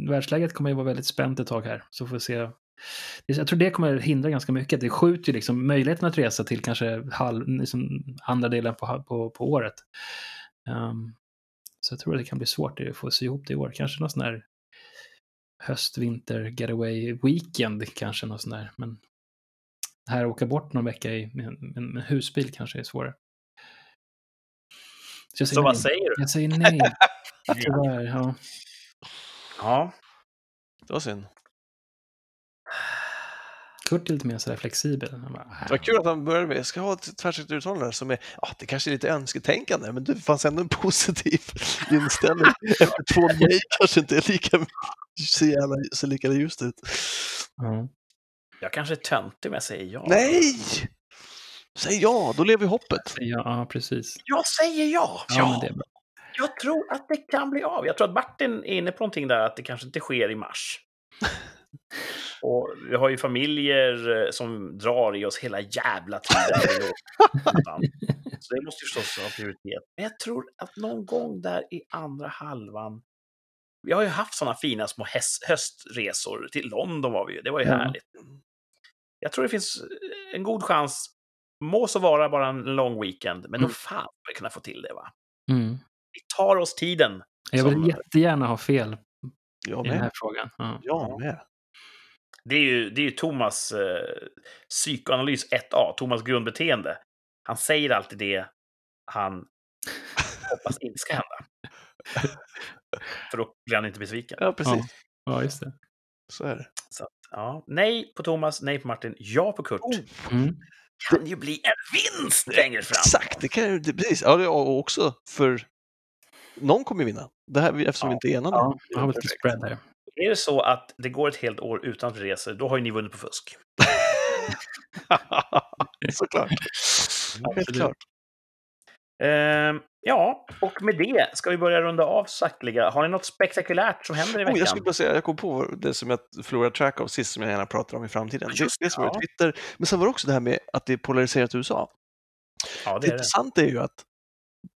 världsläget kommer ju vara väldigt spänt ett tag här, så får vi se. Jag tror det kommer hindra ganska mycket. Det skjuter ju liksom möjligheten att resa till kanske halv, liksom andra delen på, på, på året. Ehm, så jag tror att det kan bli svårt att få se ihop det i år. Kanske någon sån här höst, vinter, getaway weekend kanske något sånt där. Men här åka bort någon vecka i, med, med husbil kanske är svårare. Så, Så vad säger du? Jag säger nej. Tyvärr, ja. Ja. Det var synd. Kurt är lite mer sådär flexibel. Bara, Det var kul att han började med, jag ska ha ett tvärsäkert uttalande som är, ja, det kanske är lite önsketänkande, men det fanns ändå en positiv inställning. Efter två nej kanske inte är lika, ser, jävla, ser lika ljust ut. ja. Jag kanske är töntig men jag säger ja. Nej! Säg ja, då lever hoppet. Ja, ja, precis. Jag säger ja! Ja, men det är bra. Jag tror att det kan bli av. Jag tror att Martin är inne på någonting där, att det kanske inte sker i mars. Och vi har ju familjer eh, som drar i oss hela jävla tiden. Så det måste ju förstås ha prioritet. Men jag tror att någon gång där i andra halvan vi har ju haft sådana fina små höstresor. Till London var vi ju. Det var ju Ja. härligt. Jag tror det finns en god chans. Må så vara bara en lång weekend, men Mm. då fan vi kunna få till det va? Mm. Vi tar oss tiden. Jag vill Som- jättegärna ha fel Jag i den här frågan. Ja. Jag med. Det är ju, det är ju Thomas eh, psykoanalys 1A, Thomas grundbeteende. Han säger alltid det han hoppas inte ska hända. För då blir han inte besviken. Ja, precis. ja, just det. Så är det. Så, ja. Nej på Thomas, nej på Martin, ja på Kurt. Oh, Mm. Kan ju bli en vinst längre fram. Exakt, det kan ju, det, precis. Ja, det- och också för någon kommer vinna. Det här, eftersom vi inte är enade. Ja, jag har lite spread där. Är det så att det går ett helt år utan reser, då har ju ni vunnit på fusk. Såklart. Helt klart. Ehm, ja, och med det ska vi börja runda av sakteliga. Har ni något spektakulärt som händer i veckan? Oh, jag skulle bara säga, jag kom på det som jag förlorade track av sist, som jag gärna pratar om i framtiden. Just det, som var ja. Twitter, men sen var det också det här med att det är polariserat i USA. ja, Det, det är det. intressanta är ju att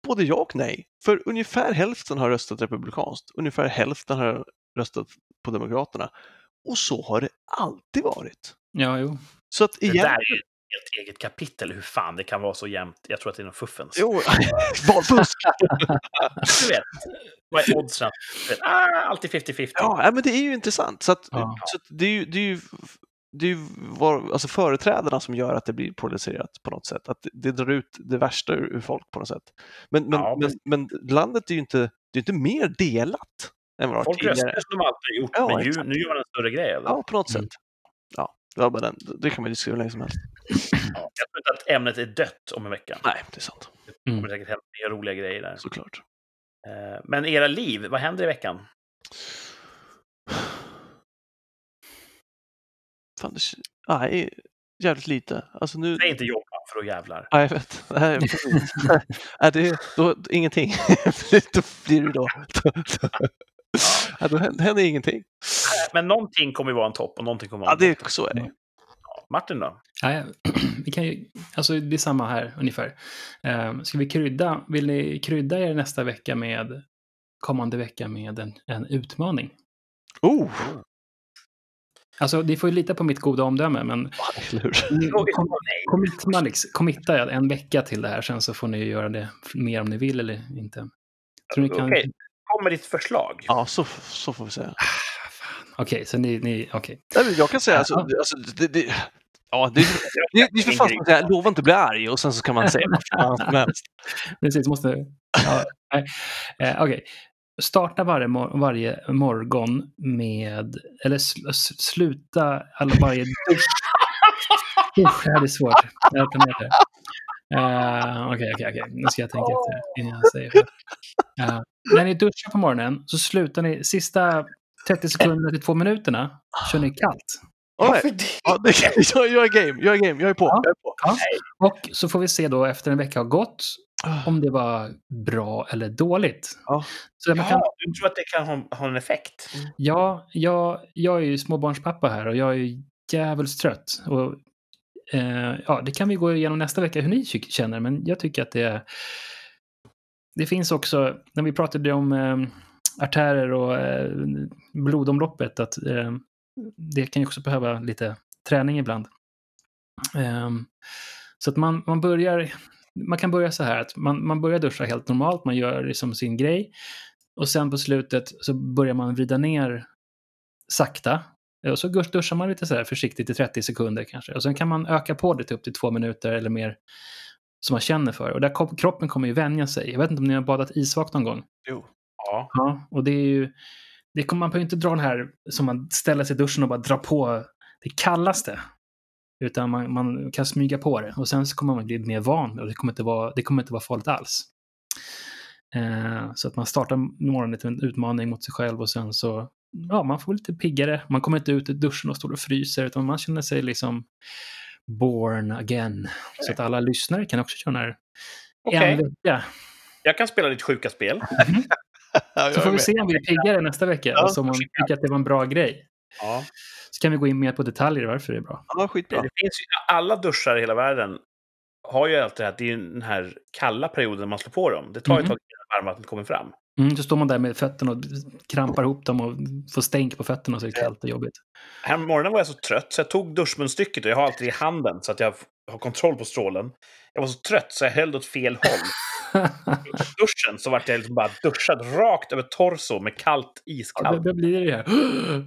både ja och nej, för ungefär hälften har röstat republikanskt, ungefär hälften har röstat på Demokraterna. Och så har det alltid varit. Ja, jo. Så att Det igen... där är ju ett eget kapitel, hur fan det kan vara så jämnt. Jag tror att det är någon fuffens. Jo, valfusk! Du vet, vad är oddsen? Ah, alltid 50-50. Ja, ja, men det är ju intressant. Så, att, Ja. så att det är ju, det är ju, det är ju var, alltså företrädarna som gör att det blir polariserat på något sätt. Att det, drar ut det värsta ur, ur folk på något sätt. Men, men, Ja, men, men landet är ju inte, det är inte mer delat än vad det Folk röstar tidigare. som de alltid gjort, Ja, men ju, nu gör man en större grej det. Ja, på något Mm. sätt. Ja, det, var bara den. det kan man diskutera hur länge som helst. Ja, jag tror inte att ämnet är dött om en vecka. Nej, det är sant. Det Mm. kommer säkert hända mer roliga grejer där. Såklart. Eh, Men era liv, vad händer i veckan? Fan, det, nej, jävligt lite. Alltså nu... Säg inte jobba, för då jävlar. Nej, jag vet. Nej, precis. Nej, det, då, ingenting. då blir det då. Ja, då händer, händer ingenting. Men någonting kommer ju vara en topp och någonting kommer vara Ja, en det, så är det. Martin då? Ja, ja. vi kan ju, alltså det är samma här ungefär. Um, ska vi krydda, vill ni krydda er nästa vecka med, kommande vecka med en, en utmaning? Oh! Alltså, ni får ju lita på mitt goda omdöme, men commitma, liksom, committa en vecka till det här, sen så får ni göra det mer om ni vill eller inte. Tror ni kan... Okej, kom med ditt förslag. Ja, så, så får vi säga. Ah. Okej, så ni, ni okej. Nej, men Jag kan säga, alltså, alltså det, det, ja, det, det, det är för fan som att säga, lova inte bli arg och sen så kan man säga vad fan som helst. Precis, måste... Ja. Eh, Okej. Starta varje, mor- varje morgon med... Eller sl- sluta alla varje dusch. Usch, det här är svårt. Jag tar med det. Eh, Okej, okej, okej. Nu ska jag tänka efter innan jag säger det. Eh, när ni duschar på morgonen så slutar ni sista 30 sekunderna till två minuterna kör ni kallt. Ja, det, jag, jag är game, jag är game, jag är på. Ja. Jag är på. Och så får vi se då efter en vecka har gått om det var bra eller dåligt. Ja. Så man kan, du tror att det kan ha, ha en effekt? ja, jag, jag är ju småbarnspappa här och jag är ju djävulskt trött. Och, eh, ja, det kan vi gå igenom nästa vecka hur ni känner, men jag tycker att det Det finns också, när vi pratade om eh, artärer och eh, blodomloppet, att eh, det kan ju också behöva lite träning ibland. Ehm, så att man, man börjar, man kan börja så här att man, man börjar duscha helt normalt, man gör liksom sin grej. Och sen på slutet så börjar man vrida ner sakta. Och så duschar man lite så här försiktigt i 30 sekunder kanske. Och sen kan man öka på det till upp till två minuter eller mer som man känner för. Och där kom, kroppen kommer ju vänja sig. Jag vet inte om ni har badat isvak någon gång? Jo. Ja. Ja, och det är ju... Det kommer man behöver inte dra den här som man ställer sig i duschen och bara drar på det kallaste. Utan man, man kan smyga på det. Och sen så kommer man bli mer van och det kommer inte vara, det kommer inte vara farligt alls. Eh, så att man startar morgonen med en utmaning mot sig själv och sen så, ja, man får lite piggare. Man kommer inte ut i duschen och står och fryser, utan man känner sig liksom born again. Så att alla lyssnare kan också köra den här Okej. en vecka. Jag kan spela lite sjuka spel. Ja, Så får vi se om vi är piggare nästa vecka. Ja, och så om man tycker att det var en bra grej. Ja. Så kan vi gå in mer på detaljer varför det är bra. Ja, skitbra. Det finns ju, alla duschar i hela världen har ju alltid det här, det är ju den här kalla perioden man slår på dem. Det tar ju ett Mhm. tag innan varmvattnet kommer fram. Mm, så står man där med fötterna och krampar ihop dem och får stänk på fötterna och så är det kallt och jobbigt. Här morgonen var jag så trött så jag tog duschmunstycket och jag har alltid i handen så att jag har kontroll på strålen. Jag var så trött så jag höll åt fel håll. I duschen så vart jag liksom bara duschad rakt över torso med kallt, Ja, iskallt det, det blir det här.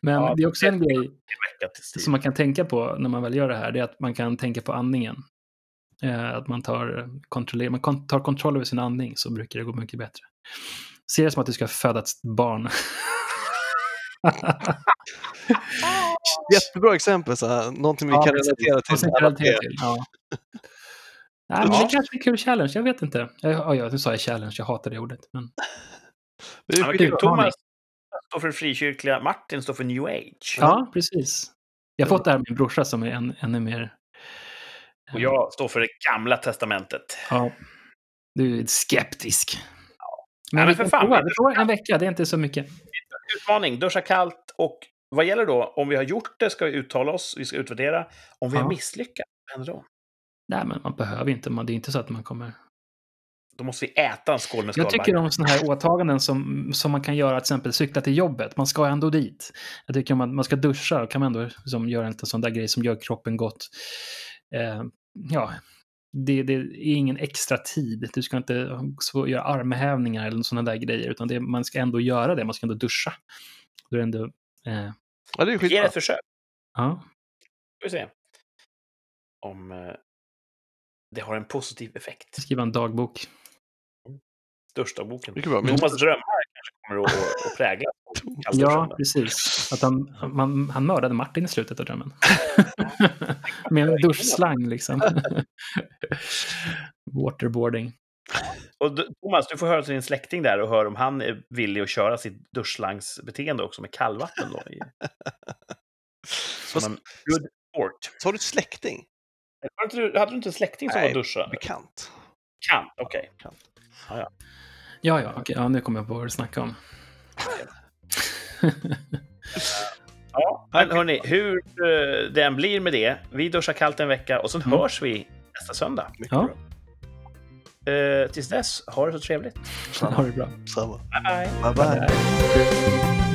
Men Ja, det är också en grej som man kan tänka på när man väl gör det här. Det är att man kan tänka på andningen. Eh, att man tar, eh, kontroller, man tar kontroll över sin andning så brukar det gå mycket bättre. Se det som att du ska föda ett barn. Jättebra exempel, så här, någonting vi Ja, kan relatera till. Till. Ja. Nej, men Ja. det kanske är en kul challenge, jag vet inte. Ja, ja, ja, nu sa jag challenge, jag hatar det ordet. Men... Det är Ja. Thomas står för frikyrkliga, Martin står för new age. Ja, precis. Jag har fått det här av min brorsa som är en, ännu mer... Och jag står för det gamla testamentet. Ja, du är skeptisk. Nej, men vi för kan fan, prova. Vi provar en vecka, det är inte så mycket. Utmaning, duscha kallt och vad gäller då? Om vi har gjort det ska vi uttala oss, vi ska utvärdera. Om vi Ja. har misslyckats, vad händer då? Nej, men man behöver inte. Man, det är inte så att man kommer... Då måste vi äta en skål med Jag skalbagge. tycker om sådana här åtaganden som, som man kan göra, till exempel cykla till jobbet. Man ska ändå dit. Jag tycker om att man ska duscha, då kan man ändå som, göra en sån där grej som gör kroppen gott. Eh, ja, det, det är ingen extra tid. Du ska inte göra armhävningar eller sådana där grejer, utan det, man ska ändå göra det. Man ska ändå duscha. Då är det ändå... Eh, Ja, det är Ge det ett försök. ja. Ska vi se. Om eh, det har en positiv effekt. Skriva en dagbok. Duschdagboken. Mycket bra. Men Thomas drömmar kanske kommer att, att prägla. Ja, precis. Att han, man, han mördade Martin i slutet av drömmen. Med en duschslang liksom. Waterboarding. Och du, Thomas, du får höra till din släkting där och höra om han är villig att köra sitt duschslangsbeteende också med kallvatten då. I, som en good sport. Så har du ett släkting? Hade du, hade du inte en släkting som Nej. var duschare? Bekant. Kan, okej. Ja, ja, okej. Ja, nu kommer jag på vad du snackar om. Ja, men hörni, hur eh, det än blir med det. Vi duschar kallt en vecka och sen Mm. hörs vi nästa söndag. Mycket Ja. bra. Eh, tills dess, ha det så trevligt. Ha det bra. Samma. Bye, bye. Bye, bye. Bye.